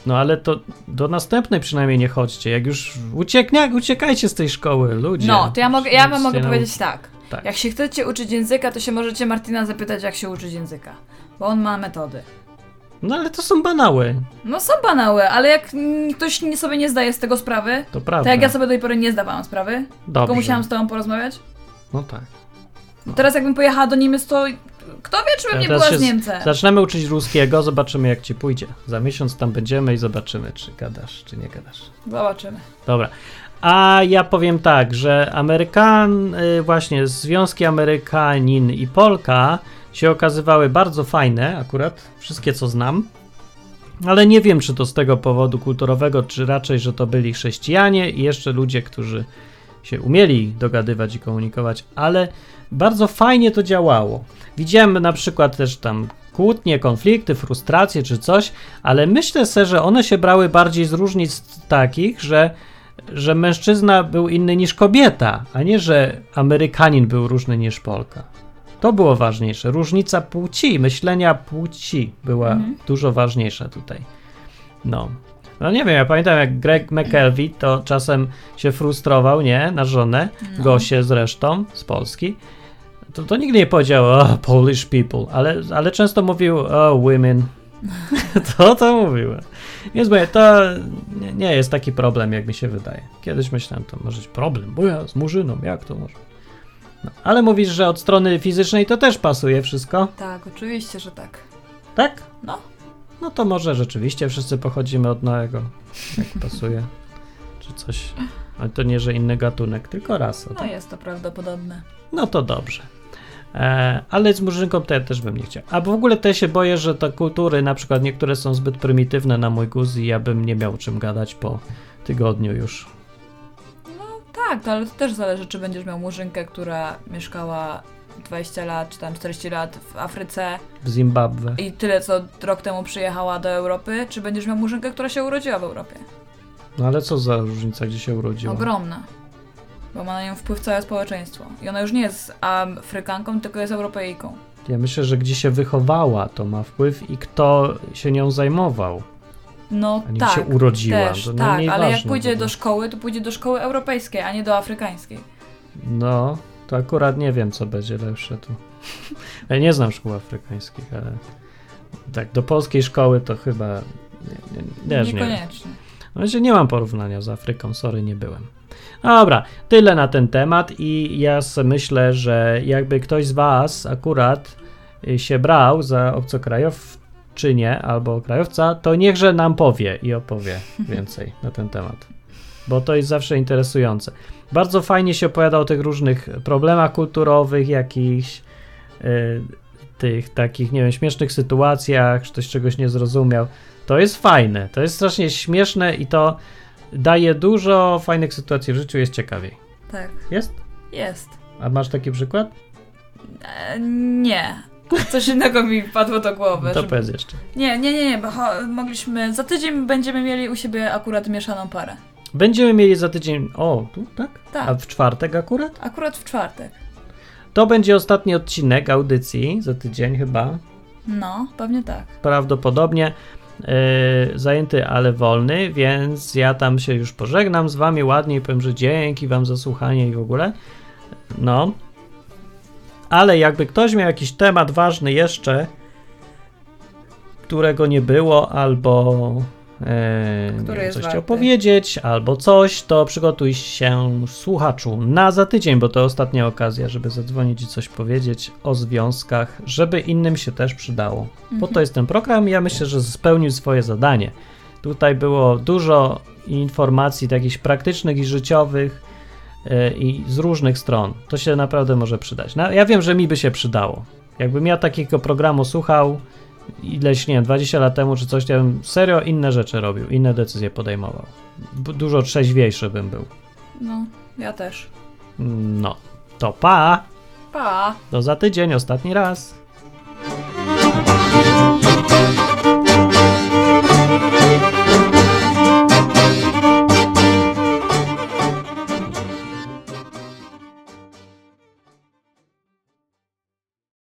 No ale to do następnej przynajmniej nie chodźcie. Jak już ucieknie, uciekajcie z tej szkoły, ludzie. No, to ja mogę, ja wam mogę powiedzieć tak. Tak. Jak się chcecie uczyć języka, to się możecie Martina zapytać, jak się uczyć języka. Bo on ma metody. No ale to są banały, No są banały, ale jak ktoś sobie nie zdaje z tego sprawy, to prawda. jak ja sobie do tej pory nie zdawałam sprawy, Dobrze. tylko musiałam z tobą porozmawiać. No tak. No teraz jakbym pojechała do Niemiec, to kto wie, czy bym nie była z Niemcem. Zaczynamy uczyć ruskiego, zobaczymy jak ci pójdzie. Za miesiąc tam będziemy i zobaczymy, czy gadasz, czy nie gadasz. Zobaczymy. Dobra. A ja powiem tak, że Amerykan, y, właśnie Związki Amerykanin i Polka się okazywały bardzo fajne, akurat wszystkie co znam. Ale nie wiem, czy to z tego powodu kulturowego, czy raczej, że to byli chrześcijanie i jeszcze ludzie, którzy się umieli dogadywać i komunikować, ale bardzo fajnie to działało. Widziałem na przykład też tam kłótnie, konflikty, frustracje czy coś, ale myślę sobie, że one się brały bardziej z różnic takich, że, że mężczyzna był inny niż kobieta, a nie, że Amerykanin był różny niż Polka. To było ważniejsze. Różnica płci, myślenia płci była dużo ważniejsza tutaj. No. No nie wiem, ja pamiętam jak Greg McKelvey to czasem się frustrował, nie? Na żonę, Gosię zresztą, z Polski. To, to nigdy nie powiedział, oh, Polish people, ale, ale często mówił, oh, women. to to mówił. Więc mówię, to nie, nie jest taki problem, jak mi się wydaje. Kiedyś myślałem, to może być problem, bo ja z murzyną, jak to może? No, ale mówisz, że od strony fizycznej to też pasuje wszystko, Tak, oczywiście, że tak. tak? No. No to może rzeczywiście wszyscy pochodzimy od Noego, jak pasuje, czy coś. Ale to nie, że inny gatunek, tylko rasa. No tak? jest to prawdopodobne. No to dobrze. E, ale z murzynką to ja też bym nie chciał. A w ogóle też się boję, że te kultury, na przykład niektóre są zbyt prymitywne na mój gust i ja bym nie miał czym gadać po tygodniu już. Tak, to ale to też zależy, czy będziesz miał murzynkę, która mieszkała 20 lat, czy tam 40 lat w Afryce W Zimbabwe. i tyle, co rok temu przyjechała do Europy, czy będziesz miał murzynkę, która się urodziła w Europie. No ale co za różnica, gdzie się urodziła? Ogromna. Bo ma na nią wpływ całe społeczeństwo. I ona już nie jest Afrykanką, tylko jest Europejką. Ja myślę, że gdzie się wychowała, to ma wpływ i kto się nią zajmował. No A nie tak. się urodziła. Też, to tak, ale jak pójdzie do szkoły, to pójdzie do szkoły europejskiej, a nie do afrykańskiej. No, to akurat nie wiem, co będzie lepsze tu. Ja nie znam szkół afrykańskich, ale tak, do polskiej szkoły to chyba nie, nie, nie. Niekoniecznie. No, że nie mam porównania z Afryką, sorry, nie byłem. Dobra, tyle na ten temat i ja myślę, że jakby ktoś z was akurat y, się brał za obcokrajowczynię albo krajowca, to niechże nam powie i opowie więcej na ten temat, bo to jest zawsze interesujące. Bardzo fajnie się opowiada o tych różnych problemach kulturowych, jakichś y, tych takich, nie wiem, śmiesznych sytuacjach, ktoś czegoś nie zrozumiał. To jest fajne, to jest strasznie śmieszne i to daje dużo fajnych sytuacji w życiu, jest ciekawiej. Tak, Jest? jest. A masz taki przykład? E, nie. Coś innego mi wpadło do głowy. To żeby- powiedz jeszcze. Nie, nie, nie, nie, bo mogliśmy. Za tydzień będziemy mieli u siebie akurat mieszaną parę. Będziemy mieli za tydzień. O, tu, tak? Tak. A w czwartek akurat? Akurat w czwartek. To będzie ostatni odcinek audycji za tydzień chyba. No, pewnie tak. Prawdopodobnie yy, zajęty, ale wolny, więc ja tam się już pożegnam z wami ładnie i powiem, że dzięki wam za słuchanie i w ogóle. No. Ale jakby ktoś miał jakiś temat ważny jeszcze, którego nie było, albo Który wiem, jest coś warty. chciał powiedzieć, albo coś, to przygotuj się słuchaczu na za tydzień, bo to ostatnia okazja, żeby zadzwonić i coś powiedzieć o związkach, żeby innym się też przydało. Po to jest ten program i ja myślę, że spełnił swoje zadanie. Tutaj było dużo informacji takich praktycznych i życiowych e, i z różnych stron. To się naprawdę może przydać. No, ja wiem, że mi by się przydało. Jakbym ja takiego programu słuchał ileś, nie wiem, 20 lat temu czy coś, ja bym serio inne rzeczy robił, inne decyzje podejmował. Dużo trzeźwiejszy bym był. No, ja też. No, to pa! Pa! Do za tydzień, ostatni raz.